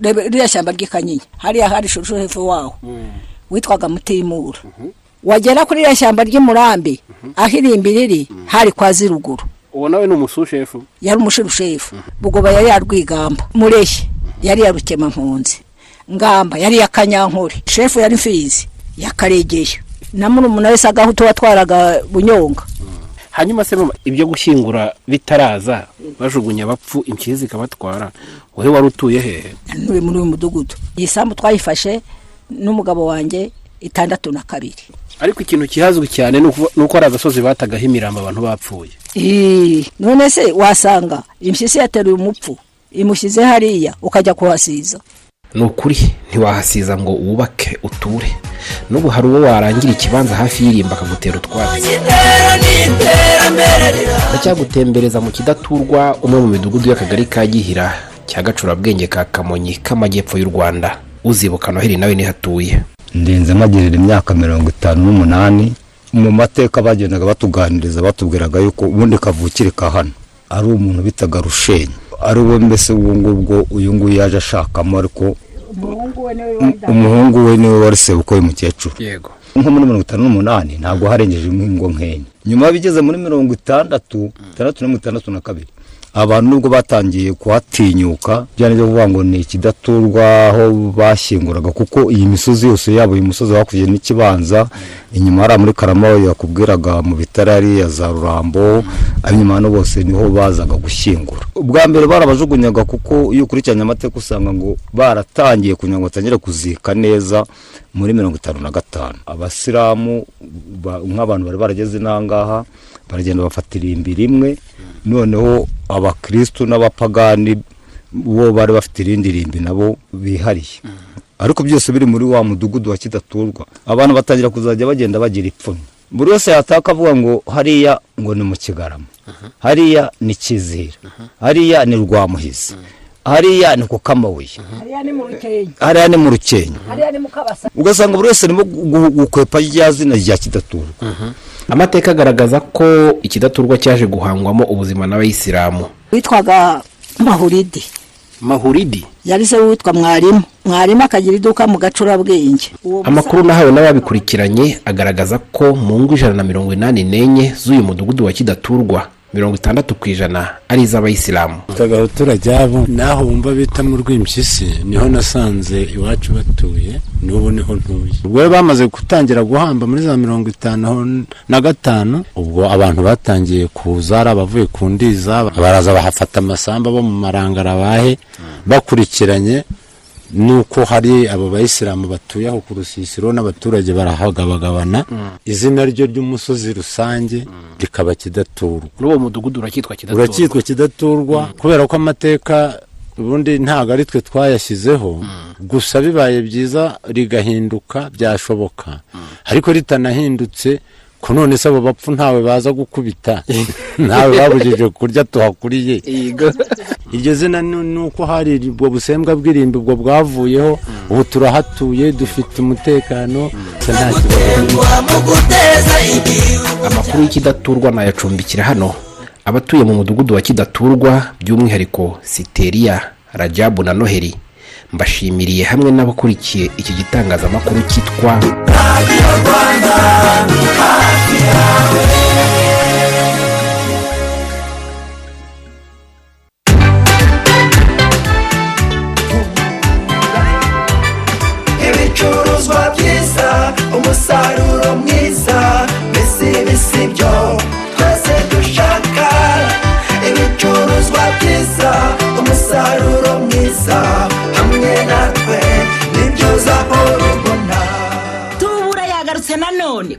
ririya shyamba ry'ikanyinya hariya hari shurushefu waho witwaga mutimura wagera kuri iriya shyamba ry'umurambi aho irimbi riri hari kwa ziruguru. Uwo nawe ni umusushefu yari umushirushefu bugoba yari yarwigamba mureshye yari yarukema mpunzi ngamba yari ya kanyankore shefu yari mfizi. Yakaregeya na murumuna wese agahutu watwaraga bunyonga. Hanyuma se ibyo gushyingura bitaraza bajugunya abapfu impyisi zikabatwara wowe wari utuye hehe ntuye muri uyu mudugudu. Iyi sambu twayifashe n'umugabo wanjye itandatu na kabiri. Ariko ikintu kihazwi cyane ni uko ari agasozi batagaho imirambo abantu bapfuye. None se wasanga impyisi yateruye umupfu imushyize hariya ukajya kuhasiza. Ni ukuri ntiwahasiza ngo wubake uture. N'ubu hari uwo warangira ikibanza hafi y'irimba akagutera utwatsi. Ndacyagutembereza mu kidaturwa umwe mu midugudu y'akagari ka gihira cya gacurabwenge ka kamonyi k'amajyepfo y'u rwanda. Uzibuka noheli nawe nihatuye ndinze magirira imyaka mirongo itanu n'umunani mu mateka bagendaga batuganiriza batubwiraga yuko ubundi kavukire ka hano. Ari umuntu bitaga rushenyi. Ari we mbese ubu ngubwo uyu nguyu yaje ashakamo ariko umuhungu we ni we wari sebukwe w'umukecuru yego. Nko muri mirongo itanu n'umunani ntabwo harengeje ingo nk'enye. Nyuma bigeze muri mirongo itandatu itandatu na mirongo itandatu na kabiri. Abantu nubwo batangiye kuhatinyuka byo kuvuga ngo ni ikidaturwa aho bashyinguraga kuko iyi misozi yose yaba uyu musozi hakurya n'ikibanza inyuma hariya muri karama yakubwiraga mu bitare hariya za rurambo ab'inyuma hano bose ni ho bazaga gushyingura. Ubwa mbere barabajugunyaga kuko iyo ukurikiranye amateka usanga ngo baratangiye kugira ngo batangire kuzika neza muri mirongo itanu na gatanu. Abasilamu ba- nk'abantu bari barageze n'ahangaha baragenda bafata irimbi rimwe noneho abakirisitu n'abapagani bo bari bafite irindi rimbi nabo bihariye. Ariko byose biri muri wa mudugudu wa kidaturwa. Abantu batangira kuzajya bagenda bagira ipfunwe. Buri wese yataka avuga ngo hariya ngo ni mu kigarama. Hariya ni kizihira hariya ni rwamuhizi. Hariya ni ku kamabuye. Hariya ni mu rukenke hariya ni mu rukenke hariya ni mu kabasa. Ugasanga buri wese arimo gu- gukwepa rya zina rya kidaturwa. Amateka agaragaza ko ikidaturwa cyaje guhangwamo ubuzima n'abayisilamu. Witwaga mahuridi. Mahuridi? Yari se witwa mwarimu. Mwarimu akagira iduka mu gacurabwenge. Amakuru nahawe n'ababikurikiranye agaragaza ko mu ngo ijana na mirongo inani n'enye z'uyu mudugudu wa kidaturwa mirongo itandatu ku ijana ari iz'abayisilamu. Abaturage abo naho wumva bita mu rw'impyisi ni ho nasanze iwacu batuye n'ubu ni ho ntuye. Rero bamaze gutangira guhamba muri za mirongo itanu na gatanu ubwo abantu batangiye kuza ari abavuye ku ndiza baraza bahafata amasamba bo mu marangara bahe bakurikiranye nuko hari abo bayisilamu batuye aho ku rusisiro n'abaturage barahagabagabana. Izina ryo ry'umusozi rusange rikaba kidaturwa. Muri uwo mudugudu uracyitwa kidaturwa. Kidaturwa kubera ko amateka ubundi ntabwo ari twe twayashyizeho. Gusa bibaye byiza rigahinduka byashoboka. Ariko ritanahindutse ko none se abo bapfu ntawe baza gukubita? [laughs] Ntawe babujije kurya tuhakuriye. Iryo zina ni uko hari ubwo busembwa bw'irimbi ubwo bwavuyeho ubu turahatuye dufite umutekano. Se nta kibazo amakuru y'ikidaturwa nayacumbikira hano. Abatuye mu mudugudu wa kidaturwa by'umwihariko siteriya rajabu na noheli mbashimiriye hamwe n'abakurikiye iki gitangazamakuru cyitwa ibicuruzwa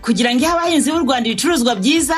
kugira ngo ihe abahinzi b'u rwanda ibicuruzwa byiza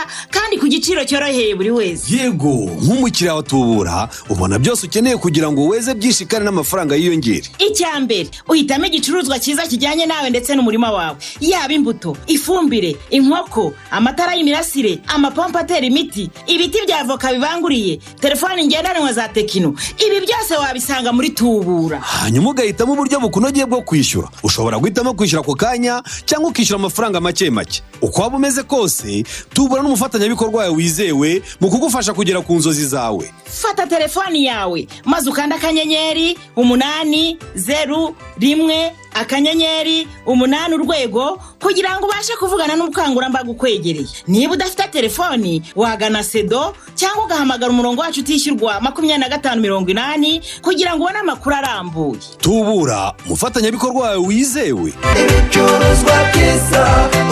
ku giciro cyoroheye buri wese. Yego nk'umukiriya wa tubura ubona byose ukeneye kugira ngo weze byinshi kandi n'amafaranga yiyongere. Icya mbere uhitamo igicuruzwa cyiza kijyanye nawe ndetse n'umurima wawe. Yaba imbuto ifumbire inkoko amatara y'imirasire amapompo atera imiti ibiti bya avoka bibanguriye telefoni ngendanwa za tekino. Ibi byose wabisanga muri tubura. Hanyuma ugahitamo uburyo bukunogeye bwo kwishyura. Ushobora guhitamo kwishyura ako kanya cyangwa ukishyura amafaranga make make. Uko waba umeze kose tubura n'umufatanyabikorwa wawe wizewe mu kugufasha kugera ku nzozi zawe. Fata telefoni yawe. Maze ukanda akanyenyeri umunani zeru rimwe akanyenyeri umunani urwego kugira ngo ubashe kuvugana n'ubukangurambaga ukwegereye niba udafite telefoni wagana sedo cyangwa ugahamagara umurongo wacu utishyurwa makumyabiri na gatanu mirongo inani kugira ngo ubone amakuru arambuye. Tubura umufatanyabikorwa wawe wizewe. Ibicuruzwa byiza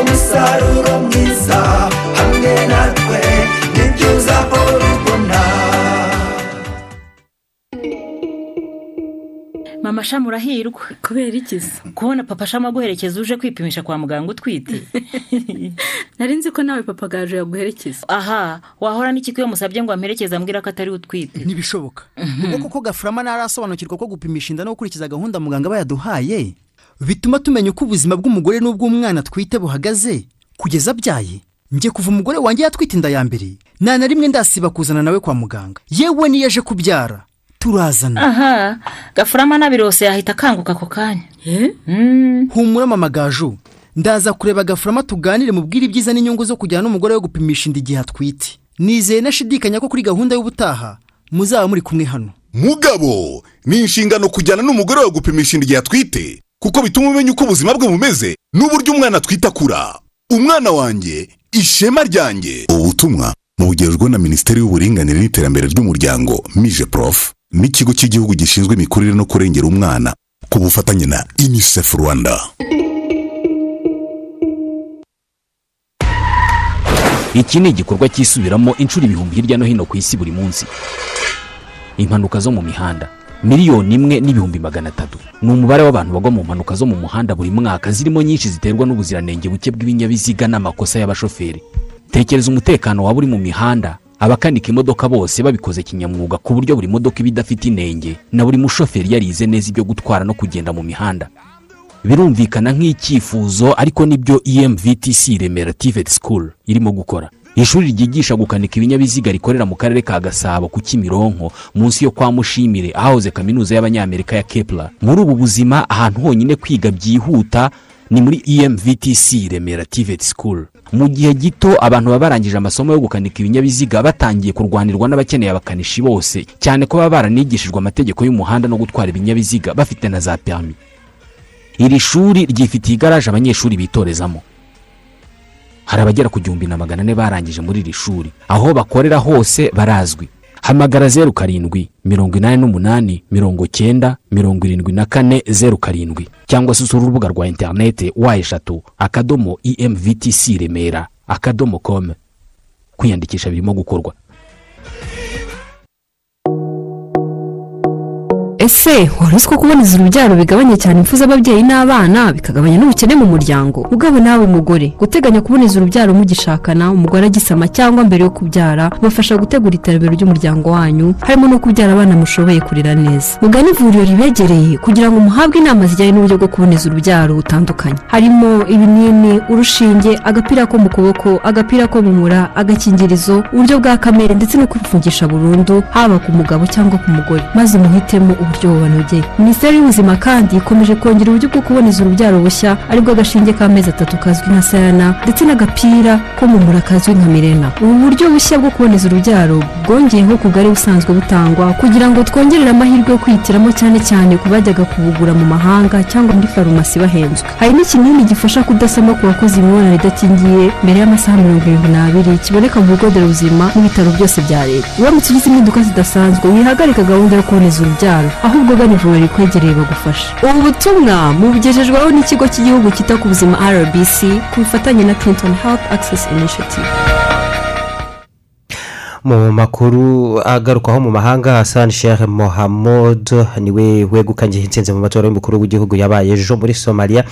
umusaruro mwiza hamwe natwe ni byo uzahora ubona mama shama urahirwa. Kubera ikiza kubona papa shama aguherekeza uje kwipimisha kwa muganga utwite. [laughs] Nari nzi ko nawe papa gaje yaguherekeza. Aha wahora n'iki iyo musabye ngo amperekeze ambwira ko atari utwite. Ntibishoboka. Ubwo koko gafurama ntarasobanukirwa ko gupimisha inda no gukurikiza gahunda muganga aba yaduhaye bituma tumenya uko ubuzima bw'umugore n'ubw'umwana atwite buhagaze. Kugeza abyaye njye kuva umugore wanjye yatwite inda ya mbere nta na rimwe ndasiba kuzana nawe kwa muganga. Yewe niyo aje kubyara. Turazana. Aha. Gafurama n'abirose yahita akanguka ako kanya. Humura mama gaju. Ndaza kureba gafurama tuganire mubwire ibyiza n'inyungu zo kujyana n'umugore we gupimisha inda igihe atwite. Nizeye nashidikanya ko kuri gahunda y'ubutaha muzaba muri kumwe hano. Mugabo ni inshingano kujyana n'umugore wawe gupimisha inda igihe atwite kuko bituma umenya uko ubuzima bwe bumeze n'uburyo umwana atwite akura. Umwana wanjye ishema ryanjye. Ubu butumwa mubugejwe na minisiteri y'uburinganire n'iterambere ry'umuryango mije prof n'ikigo cy'igihugu gishinzwe imikurire no kurengera umwana ku bufatanye na unicef rwanda. Iki ni igikorwa cyisubiramo inshuro ibihumbi hirya no hino ku isi buri munsi. Impanuka zo mu mihanda miliyoni imwe n'ibihumbi magana atatu. Ni umubare w'abantu bagwa mu mpanuka zo mu muhanda buri mwaka zirimo nyinshi ziterwa n'ubuziranenge buke bw'ibinyabiziga n'amakosa y'abashoferi. Tekereza umutekano waba uri mu mihanda abakanika imodoka bose babikoze kinyamwuga ku buryo buri modoka iba idafite inenge na buri mushoferi yarize neza ibyo gutwara no kugenda mu mihanda. Birumvikana nk'icyifuzo ariko ni byo emvtc remera tivet school irimo gukora. Ishuri ryigisha gukanika ibinyabiziga rikorera mu karere ka gasabo ku kimironko munsi yo kwa mushimire ahahoze kaminuza y'abanyamerika ya kepler. Muri ubu buzima ahantu honyine kwiga byihuta ni muri emvtc remera tivet school. Mu gihe gito abantu baba barangije amasomo yo gukanika ibinyabiziga batangiye kurwanirwa n'abakeneye abakanishi bose. Cyane ko baba baranigishijwe amategeko y'umuhanda no gutwara ibinyabiziga bafite na za perimi iri shuri ryifitiye igaraje abanyeshuri bitorezamo. Hari abagera ku gihumbi na magana ane barangije muri iri shuri. Aho bakorera hose barazwi. Hamagara zeru karindwi mirongo inani n'umunani mirongo cyenda mirongo irindwi na kane zeru karindwi. Cyangwa se usura urubuga rwa interineti wa eshatu akadomo emvtc remera akadomo komu kwiyandikisha birimo gukorwa. Ese wari uzi ko kuboneza urubyaro bigabanya cyane impfu z'ababyeyi n'abana bikagabanya n'ubukene mu muryango? Ugabo nawe mugore guteganya kuboneza urubyaro mugishakana umugore agisama cyangwa mbere yo kubyara bibafasha gutegura iterambere ry'umuryango wanyu harimo no kubyara abana mushoboye kurera neza. Mugane ivuriro ribegereye kugira ngo muhabwe inama zijyanye n'uburyo bwo kuboneza urubyaro butandukanye. Harimo ibinini urushinge agapira ko mu kuboko agapira ko mu mura agakingirizo uburyo bwa kamere ndetse no kwifungisha burundu haba ku mugabo cyangwa ku mugore. Maze muhitemo uburyo bubanogeye minisiteri y'ubuzima kandi ikomeje kongera uburyo bwo kuboneza urubyaro bushya ari bwo agashinge k'amezi atatu kazwi nka sayana ndetse n'agapira ko mu mura kazwi nka mirena. Ubu buryo bushya bwo kuboneza urubyaro bwongeyeho ku bwari busanzwe butangwa kugira ngo twongerere amahirwe yo kwihitiramo cyane cyane ku bajyaga kubugura mu mahanga cyangwa muri farumasi bahenzwe. Hari n'ikinini gifasha kudasama ku bakoze imibonano idakingiye mbere y'amasaha mirongo irindwi n'abiri kiboneka mu bigo nderabuzima n'ibitaro byose bya leta. Uramutse ugize impinduka zidasanzwe wihagarika gahunda yo kuboneza urubyaro. Ahubwo gana ivuriro rikwegereye bagufasha ubu butumwa mubugejejweho n'ikigo cy'igihugu cyita ku buzima rbc ku bufatanye na clinton health access initiative. Mu makuru agarukaho mu mahanga hasani shehe mohamud ni we wegukanye intsinzi mu matora y'umukuru w'igihugu yabaye ejo muri somaliya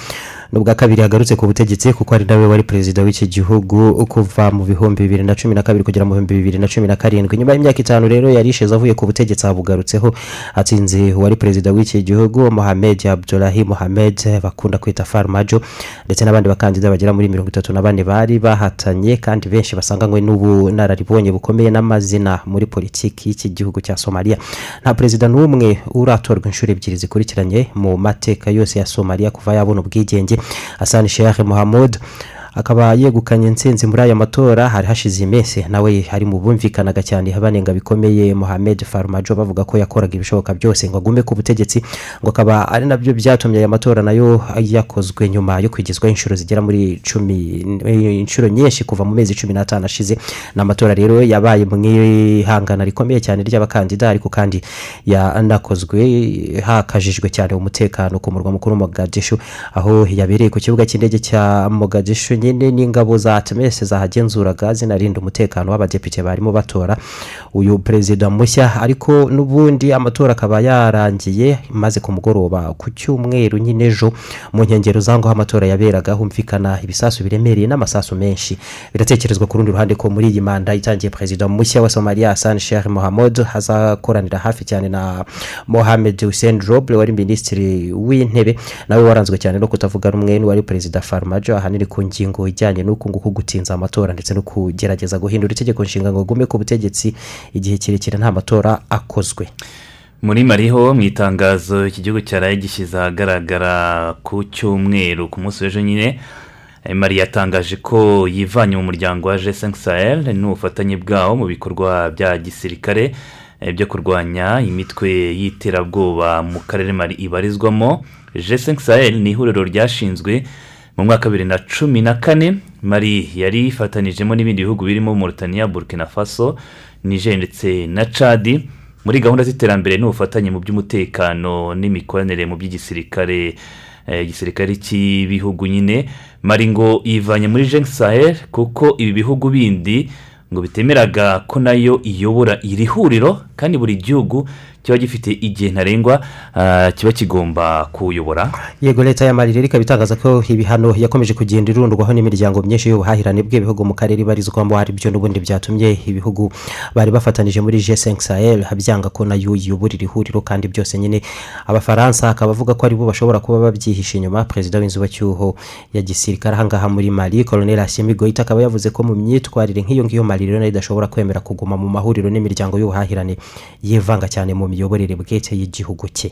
ni ubwa kabiri yagarutse ku butegetsi kuko ari nawe wari perezida w'iki gihugu kuva mu bihumbi bibiri na cumi na kabiri kugera mu bihumbi bibiri na cumi na karindwi. Nyuma y'imyaka itanu rero yari ishize avuye ku butegetsi abugarutseho. Atsinze uwari perezida w'iki gihugu mohamed abdulahi mohamed bakunda kwita farmajo ndetse n'abandi bakandida bagera muri mirongo itatu na bane bari bahatanye kandi benshi basanganywe n'ubunararibonye bukomeye n'amazina muri politiki y'iki gihugu cya somaliya nta perezida n'umwe uratorwa inshuro ebyiri zikurikiranye mu mateka yose ya somaliya kuva yabona ubwigenge. Hasani sheikh mohamud akaba yegukanye insinzi muri aya matora hari hashize iminsi nawe hari mu bumvikanaga cyane banenga bikomeye mohamed farumajo bavuga ko yakoraga ibishoboka byose ngo agume ku butegetsi ngo akaba ari na byo byatumye aya matora na yo yakozwe nyuma yo kwigizwaho inshuro zigera muri cumi inshuro nyinshi kuva mu mezi cumi n'atanu ashize. Ni amatora rero yabaye mu ihangana rikomeye cyane ry'abakandida ariko kandi yanakozwe hakajijwe cyane umutekano ku murwa mukuru mogadishu aho yabereye ku kibuga cy'indege cya mogadishu nyine n'ingabo za temese zahagenzuraga zinarinda umutekano w'abadepite barimo batora uyu perezida mushya. Ariko n'ubundi amatora akaba yarangiye maze ku mugoroba ku cyumweru nyine ejo mu nkengero z'aho amatora yaberaga humvikana ibisasu biremereye n'amasasu menshi. Biratekerezwa ku rundi ruhande ko muri iyi manda itangiye perezida mushya wa somaliya hasani sheikh mohamud hazakoranira hafi cyane na mohamed hussein roble wari minisitiri w'intebe nawe waranzwe cyane no kutavuga rumwe n'uwari perezida farmajo ahanini ku ngingo ijyanye n'uku nguku gutinza amatora ndetse no kugerageza guhindura itegeko nshinga ngo agume ku butegetsi igihe kirekire nta matora akozwe. Muri mariho mu itangazo iki gihugu cyaraye gishyize ahagaragara ku cyumweru ku munsi w'ejo nyine mari yatangaje ko yivanye mu muryango wa jesenk sahel n'ubufatanye bwawo mu bikorwa bya gisirikare byo kurwanya imitwe y'iterabwoba mu karere mari ibarizwamo. Jesenk sahel ni ihuriro ryashinzwe mu mwaka wa bibiri na cumi na kane mari yari ifatanijemo n'ibindi bihugu birimo Mauritania burkina faso niger ndetse na cadi muri gahunda z'iterambere n'ubufatanye mu by'umutekano n'imikoranire mu by'igisirikare igisirikare cy'ibihugu nyine mari ngo yivanye muri jean sahel kuko ibi bihugu bindi ngo bitemeraga ko na yo iyobora iri huriro kandi buri gihugu kiba gifite igihe ntarengwa kiba kigomba kuwuyobora yego leta ya mari rero ikaba itangaza ko ibihano yakomeje kugenda irundwaho n'imiryango myinshi y'ubuhahirane bw'ibihugu mu karere ibarizwamo ari byo n'ubundi byatumye ibihugu bari bafatanije muri g sahel byanga ko na yo iyobora iri huriro kandi byose nyine abafaransa akaba avuga ko ari bo bashobora kuba babyihishe inyuma. Perezida w'inzubacyuho ya gisirikare ahangaha muri mari koroneri hashimi goyita akaba yavuze ko mu myitwarire nk'iyo ngiyo mari rero na yo idashobora kwemera kuguma mu mahuriro n'imiryango y'ubuhahirane yivanga cyane mu miyoborere bwite y'igihugu cye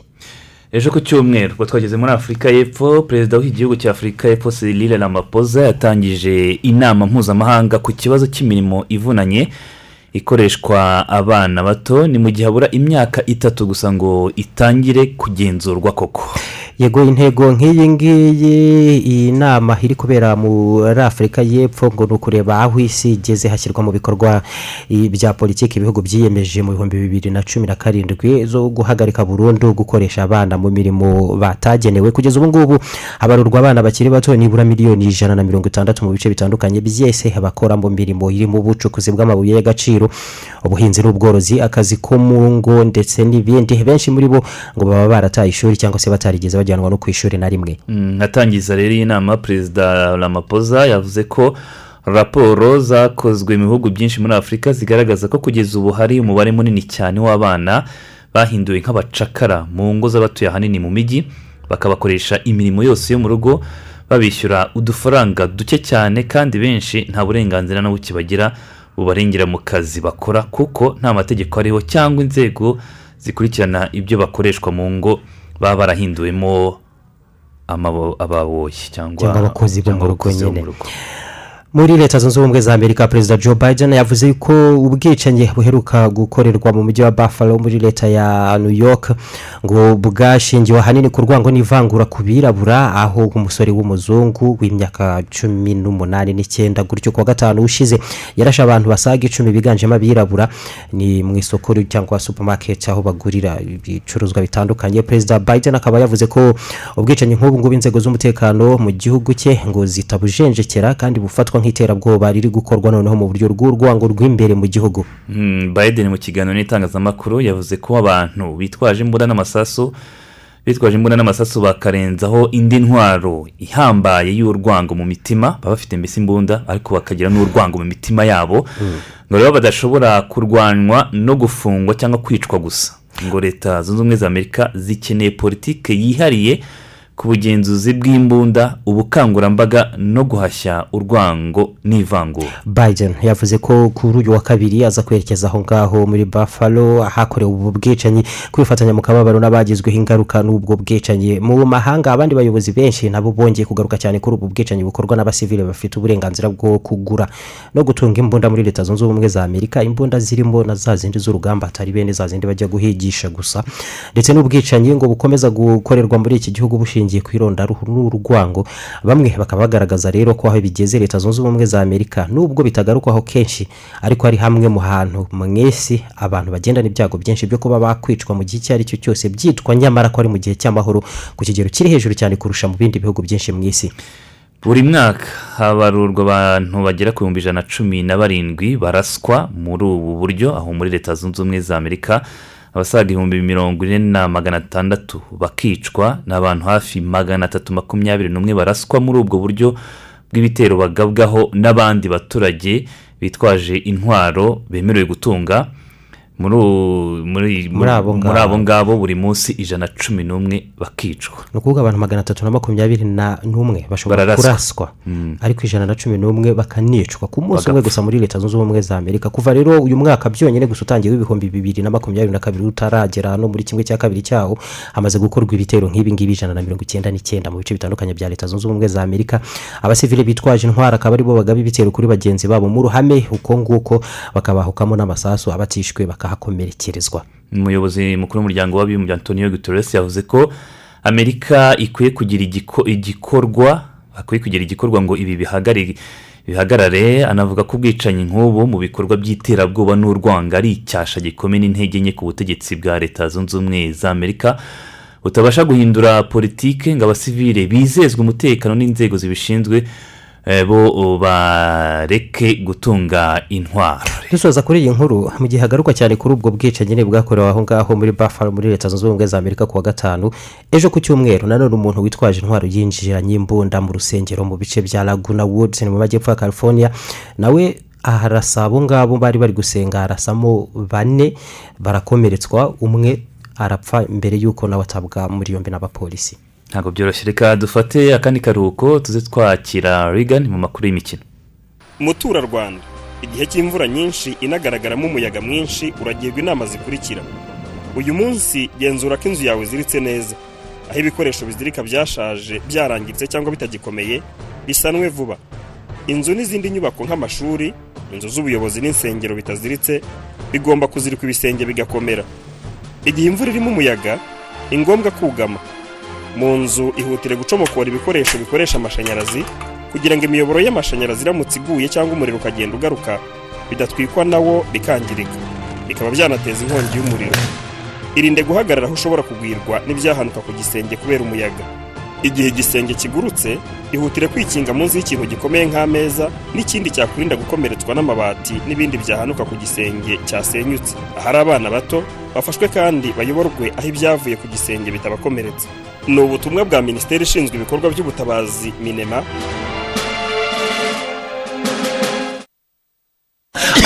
ejo ku cyumweru ubwo twageze muri afurika y'epfo perezida w'iki gihugu cya afurika y'epfo Cyril Ramaphosa yatangije inama mpuzamahanga ku kibazo cy'imirimo ivunanye ikoreshwa abana bato ni mu gihe habura imyaka itatu gusa ngo itangire kugenzurwa koko. Yego intego nk'iyi ngiyi iyi nama iri kubera muri afurika y'epfo ngo ni ukureba aho isi igeze hashyirwa mu bikorwa bya politiki ibihugu byiyemeje mu bihumbi bibiri na cumi na karindwi zo guhagarika burundu gukoresha abana mu mirimo batagenewe. Kugeza ubu ngubu habarurwa abana bakiri bato nibura miliyoni ijana na mirongo itandatu mu bice bitandukanye byese bakora mu mirimo irimo ubucukuzi bw'amabuye y'agaciro. Ubuhinzi n'ubworozi akazi ko mu ngo ndetse n'ibindi. Benshi muri bo ngo baba barataye ishuri cyangwa se batarigeze bajyanwa no ku ishuri na rimwe. Nkatangiza rero iyi nama perezida Ramaphosa yavuze ko raporo zakozwe mu bihugu byinshi muri afurika zigaragaza ko kugeza ubu hari umubare munini cyane w'abana bahinduwe nk'abacakara mu ngo z'abatuye ahanini mu mijyi bakabakoresha imirimo yose yo mu rugo babishyura udufaranga duke cyane kandi benshi nta burenganzira na buke bagira bubarengera mu kazi bakora kuko nta mategeko ariho cyangwa inzego zikurikirana ibyo bakoreshwa mu ngo baba barahinduwemo ababoshyi cyangwa abakozi bo mu rugo nyine muri leta zunze ubumwe za amerika perezida joe biden yavuze ko ubwicanyi buheruka gukorerwa mu mujyi wa buffalo muri leta ya new york ngo bwashingiwe ahanini ku rwango n'ivangura ku birabura aho umusore w'umuzungu w'imyaka cumi n'umunani n'icyenda gutyo kuwa gatanu ushize yarashe abantu basaga icumi biganjemo abirabura. Ni mu isoko cyangwa supamaketi aho bagurira ibicuruzwa bitandukanye. Perezida biden akaba yavuze ko ubwicanyi nk'ubu ngubu inzego z'umutekano mu gihugu cye ngo zitabujenjekera kandi bufatwa nk'iterabwoba riri gukorwa noneho mu buryo bw'urwango rw'imbere mu gihugu. Biden mu kiganiro n'itangazamakuru yavuze ko abantu bitwaje imbunda n'amasasu bitwaje imbunda n'amasasu bakarenzaho indi ntwaro ihambaye y'urwango mu mitima baba bafite mbese imbunda ariko bakagira n'urwango mu mitima yabo ngo rero badashobora kurwanywa no gufungwa cyangwa kwicwa gusa. Ngo leta zunze ubumwe za amerika zikeneye politiki yihariye ku bugenzuzi bw'imbunda ubukangurambaga no guhashya urwango n'ivangura. Biden yavuze ko kuri uyu wa kabiri aza kwerekeza aho ngaho muri buffalo ahakorewe ubu bwicanyi kwifatanya mu kababaro n'abagizweho ingaruka n'ubwo bwicanyi. Mu mahanga abandi bayobozi benshi nabo bongeye kugaruka cyane kuri ubu bwicanyi bukorwa n'abasivile bafite uburenganzira bwo kugura no gutunga imbunda muri leta zunze ubumwe za amerika. Imbunda zirimo na za zindi z'urugamba atari bene za zindi bajya guhigisha gusa. Ndetse n'ubwicanyi ngo bukomeza gukorerwa muri iki gihugu bushingiye ku irondaruhu n'urwango. Bamwe bakaba bagaragaza rero ko aho bigeze leta zunze ubumwe za amerika nubwo bitagarukwaho kenshi ariko ari hamwe mu hantu isi abantu bagendana ibyago byinshi byo kuba bakwicwa mu gihe icyo ari cyo cyose byitwa nyamara ko ari mu gihe cy'amahoro ku kigero kiri hejuru cyane kurusha mu bindi bihugu byinshi mu isi. Buri mwaka habarurwa abantu bagera ku bihumbi ijana na cumi na barindwi baraswa muri ubu buryo aho muri leta zunze ubumwe za amerika abasaga ibihumbi mirongo ine na magana atandatu bakicwa n'abantu hafi magana atatu makumyabiri n'umwe baraswa muri ubwo buryo bw'ibitero bagabwaho n'abandi baturage bitwaje intwaro bemerewe gutunga. Muri abo ngabo. buri munsi ijana na cumi n'umwe bakicwa. Ni ukuvuga abantu magana atatu na makumyabiri n'umwe bashobora kuraswa. Mm. ariko ijana na cumi n'umwe bakanicwa. Ku munsi umwe gusa muri leta zunze ubumwe za amerika. Kuva rero uyu mwaka byonyine gusa utangiye w'ibihumbi bibiri na makumyabiri na kabiri utaragera no muri kimwe cya kabiri cyawo hamaze gukorwa ibitero nk'ibi ngibi ijana na mirongo icyenda n'icyenda mu bice bitandukanye bya leta zunze ubumwe za amerika. Abasivile bitwaje intwaro akaba ari bo bagaba ibitero kuri bagenzi babo mu ruhame. Uko nguko bakabahukamo n'amasasu abatishwe bakahakomerekerezwa umuyobozi mukuru w'umuryango w'abibumbye antonio guterres yavuze ko amerika ikwiye kugira igiko- igikorwa hakwiye kugira igikorwa ngo ibi bihagarare. Anavuga ko ubwicanyi nk'ubu mu bikorwa by'iterabwoba n'urwanga ari icyasha gikomeye n'intege nke ku butegetsi bwa leta zunze ubumwe za amerika butabasha guhindura politike ngo abasivile bizezwe umutekano n'inzego zibishinzwe bo bareke gutunga intwaro. Dusoza kuri iyi nkuru mu gihe hagaruka cyane kuri ubwo bwicanyi bwakorewe aho ngaho muri buffalo muri leta zunze ubumwe za amerika ku wa gatanu ejo ku cyumweru nanone umuntu witwaje intwaro yinjiranye imbunda mu rusengero mu bice bya laguna woods mu majyepfo ya california nawe arasa abo ngabo bari bari gusenga arasamo bane barakomeretswa umwe arapfa mbere y'uko nawe atabwa muri yombi n'abapolisi. Ntabwo byoroshye. Reka dufate akandi karuhuko tuze twakira rigani mu makuru y'imikino. Muturarwanda igihe cy'imvura nyinshi inagaragaramo umuyaga mwinshi uragirwa inama zikurikira. Uyu munsi genzura ko inzu yawe iziritse neza. Aho ibikoresho bizirika byashaje byarangiritse cyangwa bitagikomeye bisanwe vuba. Inzu n'izindi nyubako nk'amashuri inzu z'ubuyobozi n'insengero bitaziritse bigomba kuzirikwa ibisenge bigakomera. Igihe imvura irimo umuyaga ni ngombwa kugama mu nzu ihutire gucomokora ibikoresho bikoresha amashanyarazi kugira ngo imiyoboro y'amashanyarazi iramutse iguye cyangwa umuriro ukagenda ugaruka. Bidatwikwa nawo bikangirika. Bikaba byanateza inkongi y'umuriro. Irinde guhagarara aho ushobora kugwirwa n'ibyahanuka ku gisenge kubera umuyaga. Igihe igisenge kigurutse ihutire kwikinga munsi y'ikintu gikomeye nk'ameza n'ikindi cyakurinda gukomeretswa n'amabati n'ibindi byahanuka ku gisenge cyasenyutse. Ahari abana bato bafashwe kandi bayoborwe aho ibyavuye ku gisenge bitabakomeretse. Ni ubutumwa bwa minisiteri ishinzwe ibikorwa by'ubutabazi minema.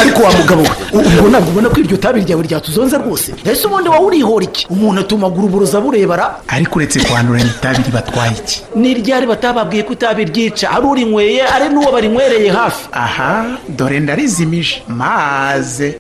Ariko wa mugabo we ubwo ntabwo ubona ko iryo tabi ryawe ryatuzonze rwose? Ese ubundi wowe urihora iki? Umuntu atumagura uburoza burebara? Ariko uretse kwandura itabi ribatwaye iki? Ni ryari batababwiye ko itabi ryica? Ari urinyweye ari n'uwo barinywereye hafi. Aha dore ndarizimije. Maze.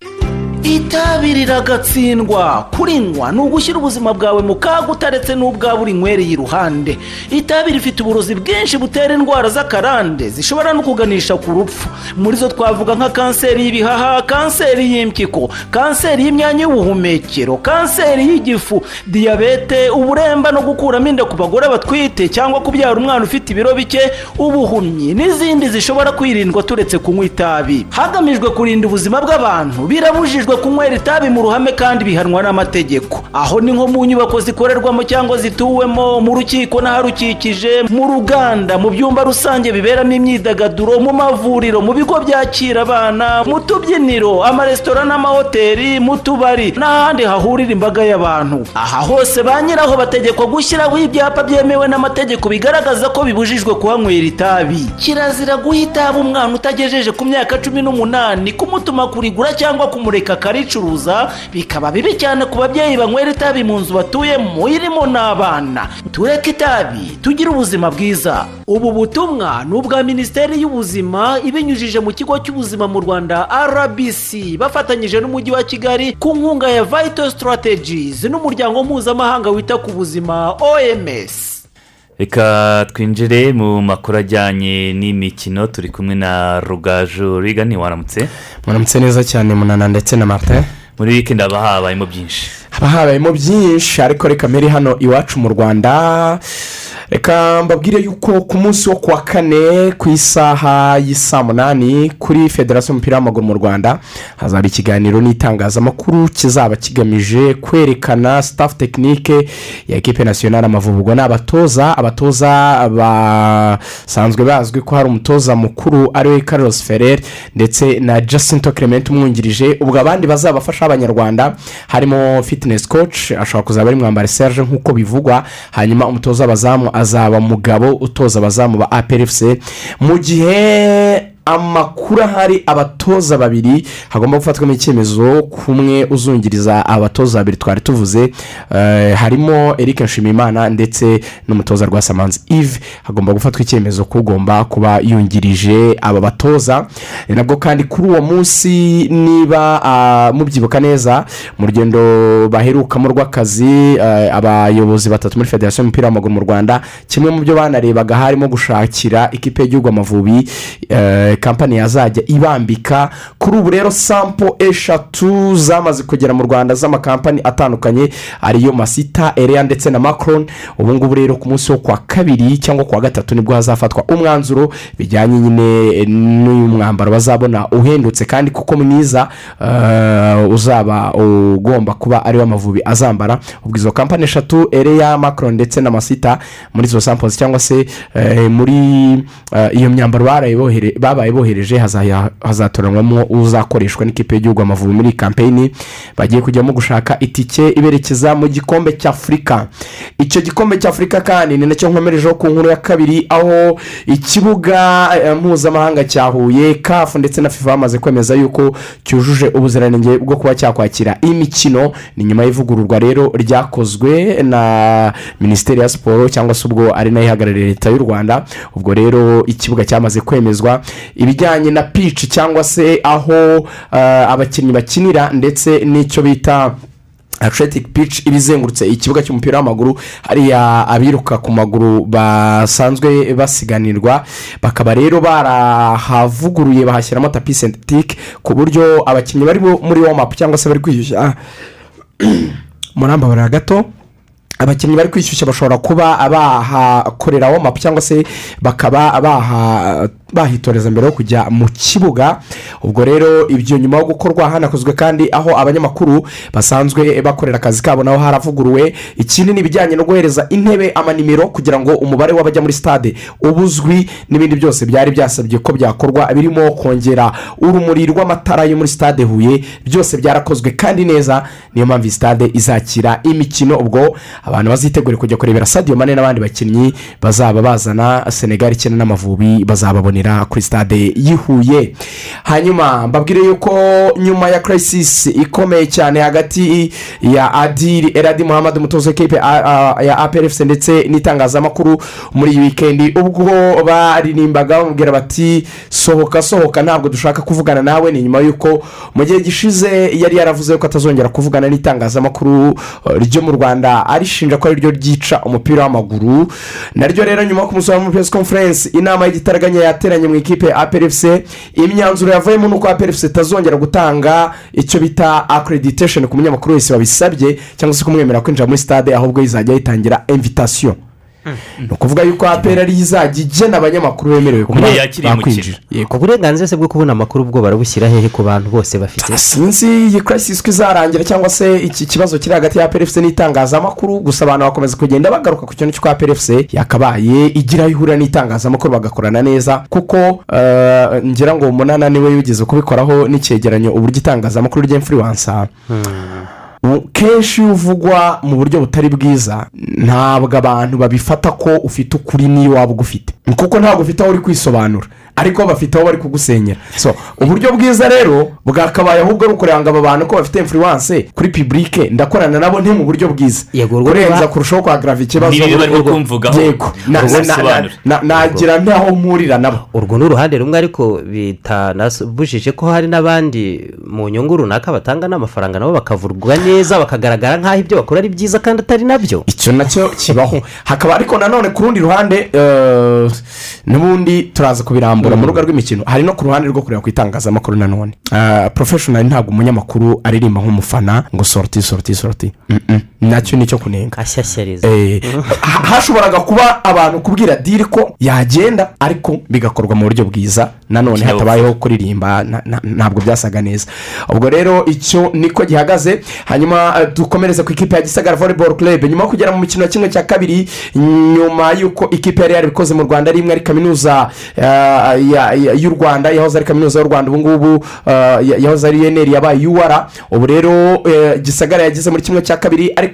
Itabi riragatsindwa kurinywa ni ugushyira ubuzima bwawe mu kaga utaretse n'ubwawe urinywereye iruhande itabi rifite uburozi bwinshi butera indwara z'akarande zishobora no kuganisha ku rupfu. Muri zo twavuga nka kanseri y'ibihaha kanseri y'impyiko kanseri y'imyanya y'ubuhumekero kanseri y'igifu diyabete uburemba no gukuramo inda ku bagore batwite cyangwa kubyara umwana ufite ibiro bike ubuhumyi n'izindi zishobora kwirindwa turetse kunywa itabi. Hagamijwe kurinda ubuzima bw'abantu birabujijwe birabujijwe kunywera itabi mu ruhame kandi bihanwa n'amategeko. Aho ni nko mu nyubako zikorerwamo cyangwa zituwemo mu rukiko n'aharukikije mu ruganda mu byumba rusange biberamo imyidagaduro mu mavuriro mu bigo byakira abana mu tubyiniro amaresitora n'amahoteli mu tubari n'ahandi hahurira imbaga y'abantu. Aha hose ba nyiraho bategekwa gushyiraho ibyapa byemewe n'amategeko bigaragaza ko bibujijwe kuhanywera itabi. Kirazira guha itabi umwana utagejeje ku myaka cumi n'umunani kumutuma kurigura cyangwa kumureka akaricuruza bikaba bibi cyane ku babyeyi banywera itabi mu nzu batuyemo irimo n'abana. Tureke itabi tugire ubuzima bwiza. Ubu butumwa ni ubwa minisiteri y'ubuzima ibinyujije mu kigo cy'ubuzima mu rwanda rbc bafatanyije n'umujyi wa kigali ku nkunga ya vital strategies n'umuryango mpuzamahanga wita ku buzima oms reka twinjire mu makuru ajyanye n'imikino turi kumwe na rugaju rigani waramutse? Muramutse neza cyane munana ndetse na martin. Muri wikendi haba habayemo byinshi. Habayemo byinshi ariko reka mbere hano iwacu mu rwanda. Reka mbabwire yuko ku munsi wo kuwa kane ku isaha y'isaa munani kuri federasiyo y'umupira w'amaguru mu rwanda hazaba ikiganiro n'itangazamakuru kizaba kigamije kwerekana sitafu tekinike ya ekipe nasiyonari amavubi ubwo ni abatoza abatoza basanzwe bazwi ko hari umutoza mukuru ari we Carlos ferrer ndetse na jacinto clement umwungirije. Ubwo abandi bazabafasha abanyarwanda harimo fitinesi koci ashobora kuzaba ari mwambari serge nk'uko bivugwa hanyuma umutoza w'abazamu azaba mugabo utoza abazamu ba aperefuse mu gihe amakuru ahari abatoza babiri hagomba gufatwamo icyemezo kumwe uzungiriza abatoza babiri twari tuvuze eh, harimo eric nshimiyimana ndetse n'umutoza rwasamanzi yves hagomba gufatwa icyemezo ko ugomba kuba yungirije aba batoza. Ni nabwo kandi kuri uwo munsi niba ah, mubyibuka neza mu rugendo baherukamo rw'akazi eh, abayobozi batatu muri federasiyo y'umupira w'amaguru mu rwanda kimwe mu byo banarebaga harimo gushakira ikipe y'igihugu amavubi eh, kampani yazajya ibambika. Kuri ubu rero sampo eshatu zamaze kugera mu rwanda z'amakampani atandukanye ariyo masita ereya ndetse na macron. Ubu ngubu rero ku munsi wo kuwa kabiri cyangwa kuwa gatatu ni bwo hazafatwa umwanzuro bijyanye nyine n'uyu mwambaro. Bazabona uhendutse kandi kuko mwiza eh, uzaba ugomba kuba ari wo amavubi azambara. Ubwo izo kampani eshatu ereya macron ndetse na masita muri izo sampozi cyangwa se eh, muri eh, iyo myambaro baraye bohere- babaye bohereje hazaya- hazatoranywamo uzakoreshwa n'ikipe y'igihugu amavubi muri iyi kampeyini bagiye kujyamo gushaka itike iberekeza mu gikombe cy'afurika icyo gikombe cy'afurika kandi ni na cyo nkomerejeho ku nkuru ya kabiri aho ikibuga eh, mpuzamahanga cya huye kafu ndetse na fifa bamaze kwemeza yuko cyujuje ubuziranenge bwo kuba cyakwakira imikino ni nyuma y'ivugururwa rero ryakozwe na minisiteri ya siporo cyangwa se ubwo ari na yo ihagarariye leta y'u rwanda. Ubwo rero ikibuga cyamaze kwemezwa ibijyanye na pici cyangwa se aho eh, abakinnyi bakinira ndetse n'icyo bita atletic pitch iba izengurutse ikibuga cy'umupira w'amaguru hariya abiruka ku maguru basanzwe basiganirwa bakaba rero barahavuguruye bahashyiramo tapi sentetike ku buryo abakinnyi bari muri womapu cyangwa se bari kwishyushya [clears throat] murambabarira gato abakinnyi bari kwishyushya bashobora kuba bahakorera womapu cyangwa se bakaba bahitoreza mbere yo kujya mu kibuga. Ubwo rero ibyo nyuma yo gukorwa hanakozwe kandi aho abanyamakuru basanzwe bakorera akazi kabo naho haravuguruwe. Ikindi ni ibijyanye no guhereza intebe amanimero kugira ngo umubare w'abajya muri stade uba uzwi n'ibindi byose byari byasabye ko byakorwa birimo kongera urumuri rw'amatara yo muri stade huye. Byose byarakozwe kandi neza. Niyo mpamvu iyi stade izakira imikino. Ubwo abantu bazitegure kujya kurebera sadiyo mane n'abandi bakinnyi bazaba bazana senegali ikina n'amavubi bazababonera kuri stade yihuye hanyuma mbabwire yuko nyuma ya crisis ikomeye cyane hagati ya adiri eradi muhammad umutoza w'ikipe ya aplfc ndetse n'itangazamakuru muri iyi wikendi ubwo baririmbaga bamubwira bati sohoka sohoka ntabwo dushaka kuvugana nawe. Ni nyuma y'uko mu gihe gishize yari yaravuze ko atazongera kuvugana n'itangazamakuru ryo mu rwanda. Arishinja ko ari ryo ryica umupira w'amaguru. Naryo rero nyuma yo kumusura muri press conference inama y'igitaraganya yateranye mu ikipe ya aplfc imyanzuro yavuyemo ni uko aplfc itazongera gutanga icyo bita accreditation ku munyamakuru wese wabisabye cyangwa se kumwemerera kwinjira muri stade ahubwo izajya yitangira invitation. Ni ukuvuga yuko aperi ariyo izajya igena abanyamakuru bemerewe kuba bakwinjira ku burenganzira se bwo kubona amakuru ubwo barabushyira hehe ku bantu bose bafite? Sinzi iyi ko izarangira cyangwa se iki kibazo kiri hagati ya PRFC n'itangazamakuru gusa abantu bakomeza kugenda bagaruka ku kintu cy'uko PRFC yakabaye igira aho ihurira n'itangazamakuru bagakorana neza kuko eh, ngira ngo umunana ni we wigeze kubikoraho n'icyegeranyo uburyo itangazamakuru U- kenshi iyo uvugwa mu buryo butari bwiza ntabwo abantu babifata ko ufite ukuri n'iyo waba ugufite. Kuko ntabwo ufite aho uri kwisobanura ariko bafite aho bari kugusenyera so uburyo bwiza rero bwakabaye ahubwo ari ukureba ngo aba bantu ko bafite influence kuri pibulike ndakorana nabo nti mu buryo bwiza. Kurenza kurushaho kwagarava ikibazo Niba barimo kumvugaho, yego. Nagira ntaho mpurira nabo. Urwo ni uruhande rumwe ariko bitanabujije ko hari n'abandi mu nyungu runaka batanga n'amafaranga nabo bakavurwa neza bakagaragara nk'aho ibyo bakora ari byiza kandi atari na byo. Icyo na cyo kibaho. Hakaba ariko nanone ku rundi ruhande eh, n'ubundi turaza kubirambura mu rubuga rw'imikino. Hari no ku ruhande rwo kureba ku itangazamakuru nanone porofeshonari ntabwo umunyamakuru aririmba nk'umufana ngo soroti soroti soroti. Na cyo ni cyo kunenga. Ashyashyariza. Eh, ha- hashoboraga kuba abantu kubwira diri ko yagenda ariko bigakorwa mu buryo bwiza. Nanone hatabayeho kuririmba ntabwo byasaga neza. Ubwo rero icyo niko gihagaze hanyuma eh, dukomereze ku ikipe ya gisagara volleyball club. Nyuma yo kugera mu mikino ya kimwe cya kabiri nyuma y'uko ikipe yari yarabikoze mu rwanda ari imwe ari kaminuza eh, y'u rwanda yahoze ari kaminuza y'u rwanda. Ubu ngubu ya- yahoze ari unr yabaye ur ubu rero gisagara yageze muri kimwe cya kabiri ariko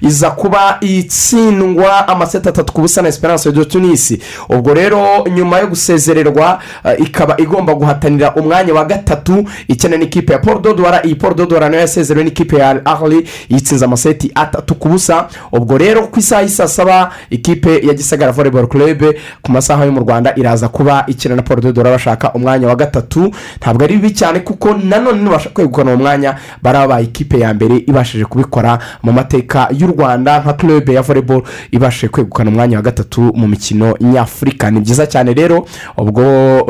iza kuba itsindwa amaseti atatu ku busa na esperance de tunisi ubwo rero nyuma yo gusezererwa eh, ikaba igomba guhatanira umwanya wa gatatu ikina n'ikipe ya paul dodora iyi paul dodora na yo yasezerewe n'ikipe ya ahli yitsinze amaseti atatu ku busa. Ubwo rero ku isaha y'i saa saba ikipe ya gisagara volleyball club ku masaha yo mu rwanda iraza kuba ikina na paul dodora bashaka umwanya wa gatatu. Ntabwo ari bibi cyane kuko nanone nibasha kwegukana uwo mwanya baraba ikipe ya mbere ibashije kubikora mu mateka y'u rwanda nka club ya volleyball ibashije kwegukana umwanya wa gatatu mu mikino nyafurika. Ni byiza cyane rero ubwo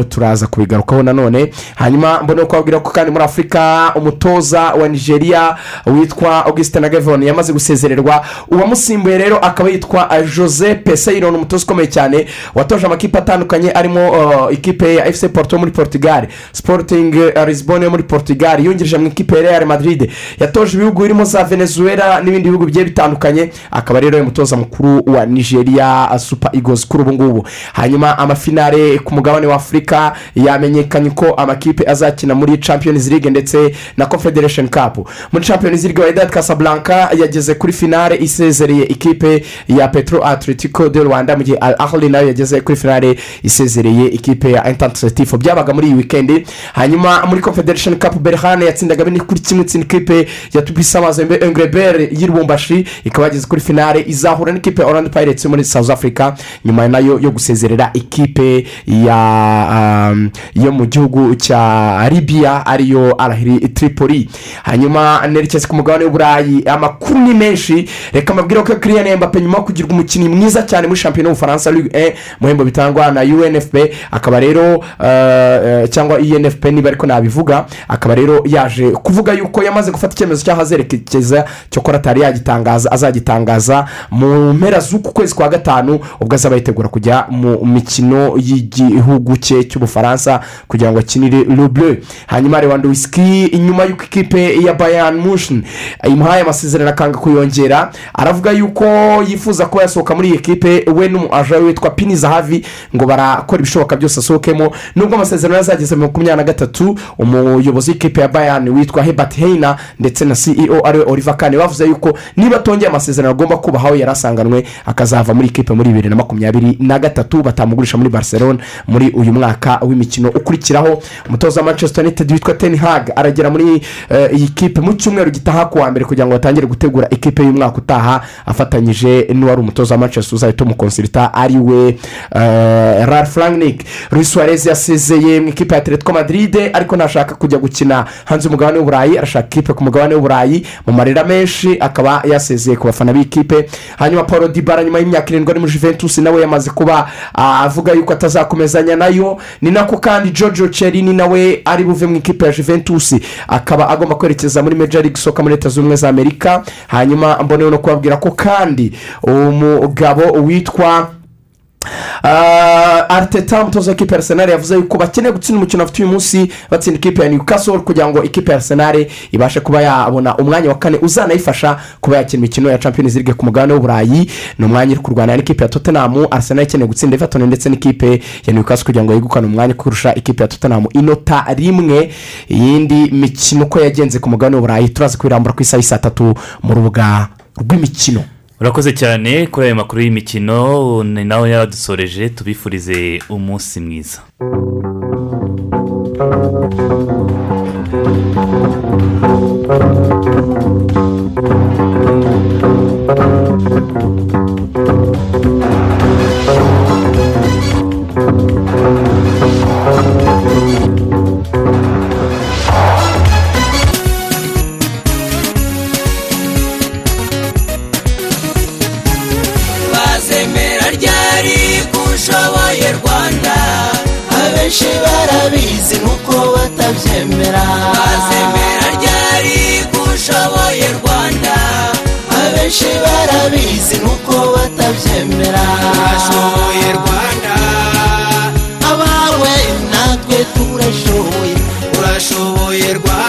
turaza kubigarukaho nanone hanyuma mbona kubabwira ko kandi muri afurika umutoza wa nigeria witwa augustin agavon yamaze gusezererwa. Uwamusimbuye rero akaba yitwa jose peseyiro ni umutoza ukomeye cyane watoje amakipe atandukanye arimo eh, ikipe ya fc porto muri portugal sporting lisbonne yo muri portugal yungirije mu ikipe ya real madrid yatoje ibihugu birimo za venezuela n'ibindi bihugu bigiye bitandukanye akaba rero umutoza mukuru wa nigeria super eagles kuri ubu ngubu. Hanyuma amafinare ku mugabane wa afurika yamenyekanye ko amakipe azakina muri champions league ndetse na confederation cup. Muri champions league wydad casablanca yageze kuri finale isezereye ikipe ya petro atletico de rwanda mu gihe ahli na yo yageze kuri finale isezereye ikipe ya interinetifu byabaga muri iyi wikendi hanyuma muri confederation cup berhane yatsindaga bine kuri kimwe ikipe ya tubisa mazembe engrebere y'irubumbashi ikaba yageze kuri finale izahura n'ikipe ya oranje pirates yo muri south africa nyuma na yo yo gusezerera ikipe ya um, yo mu gihugu cya libiya ariyo arahiri tripoli. Hanyuma nerekeza ku mugabane w'uburayi amakuru ni menshi reka mbabwire ko kiriyani mbappe nyuma yo kugirwa umukinnyi mwiza cyane muri shampiyona y'ubufaransa ligue 1 mu bihembo bitangwa na unfp akaba rero eh, eh, cyangwa infp niba ariko nabivuga akaba rero yaje kuvuga yuko yamaze gufata icyemezo cy'aho azerekeza cyokora atari yagitangaza azagitangaza mu mpera z'uku kwezi kwa gatanu ubwo azaba yitegura kujya mu mikino y'igihugu cye cy'ubufaransa kugira ngo akinire bleu. Hanyuma lewandowski inyuma y'uko ikipe ya bayan mushin imuhaye amasezerano akanga kuyongera aravuga yuko yifuza kuba yasohoka muri iyi kipe we n'umuaja we witwa pini zahavi ngo barakora ibishoboka byose asohokemo. Nubwo amasezerano yazageze mu makumyabiri na gatatu umuyobozi w'ikipe ya bayan witwa hebert heina ndetse na ceo ari we oliver kane bavuze yuko niba atongeye amasezerano agomba kubahaho yari asanganwe akazava muri ikipe muri bibiri na makumyabiri na gatatu batamugurisha muri barcelona. Muri uyu mwaka w'imikino ukurikiraho umutoza wa manchester united witwa ten hag aragera muri eh, iyi kipe mu cyumweru gitaha ku wa mbere kugira ngo batangire gutegura ikipe y'umwaka utaha afatanyije n'uwari umutoza wa manchester uzahita umukonsirita ari we eh, ralph rangnick. Luis suarez yasezeye mu ikipe ya atletico madrid ariko ntashaka kujya gukina. Hanze y'umugabane w'uburayi arashaka ikipe ku mugabane w'uburayi. Mu marira menshi akaba yasezeye ku bafana b'ikipe hanyuma paul dibara nyuma y'imyaka irindwi ari muri juventus nawe yamaze kuba avuga yuko atazakomezanya na yo. Ni nako kandi jojo cerini nawe ari buve mu ikipe ya juventus. Akaba agomba kwerekeza muri major league soccer muri leta zunze ubumwe za amerika hanyuma mbonewe no kubabwira ko kandi umugabo witwa ariteta umutoza w'ikipe ya arsenal yavuze yuko bakeneye gutsinda umukino bafite uyu munsi batsinda ikipe ya newcastle kugira ngo ikipe ya arsenal ibashe kuba yabona umwanya wa kane uzanayifasha kuba yakina imikino ya champions league ku mugabane w'uburayi ni umwanya uri kurwana n'ikipe ya tottenham. Arsenal ikeneye gutsinda everton ndetse n'ikipe ya newcastle kugira ngo yegukane umwanya kurusha ikipe ya tottenham. Inota rimwe iyindi mikino uko yagenze ku mugabane w'uburayi turaza kubirambura ku isaha saa tatu mu rubuga rw'imikino. Urakoze cyane kuri ayo makuru y'imikino ni nawe yadusoreje tubifurize umunsi mwiza. bazemera abenshi barabizi nuko batabyemera. Bazemera ryari ko ushoboye rwanda? Abenshi barabizi nuko batabyemera. Urashoboye rwanda. Abawe natwe turashoboye. Urashoboye rwanda.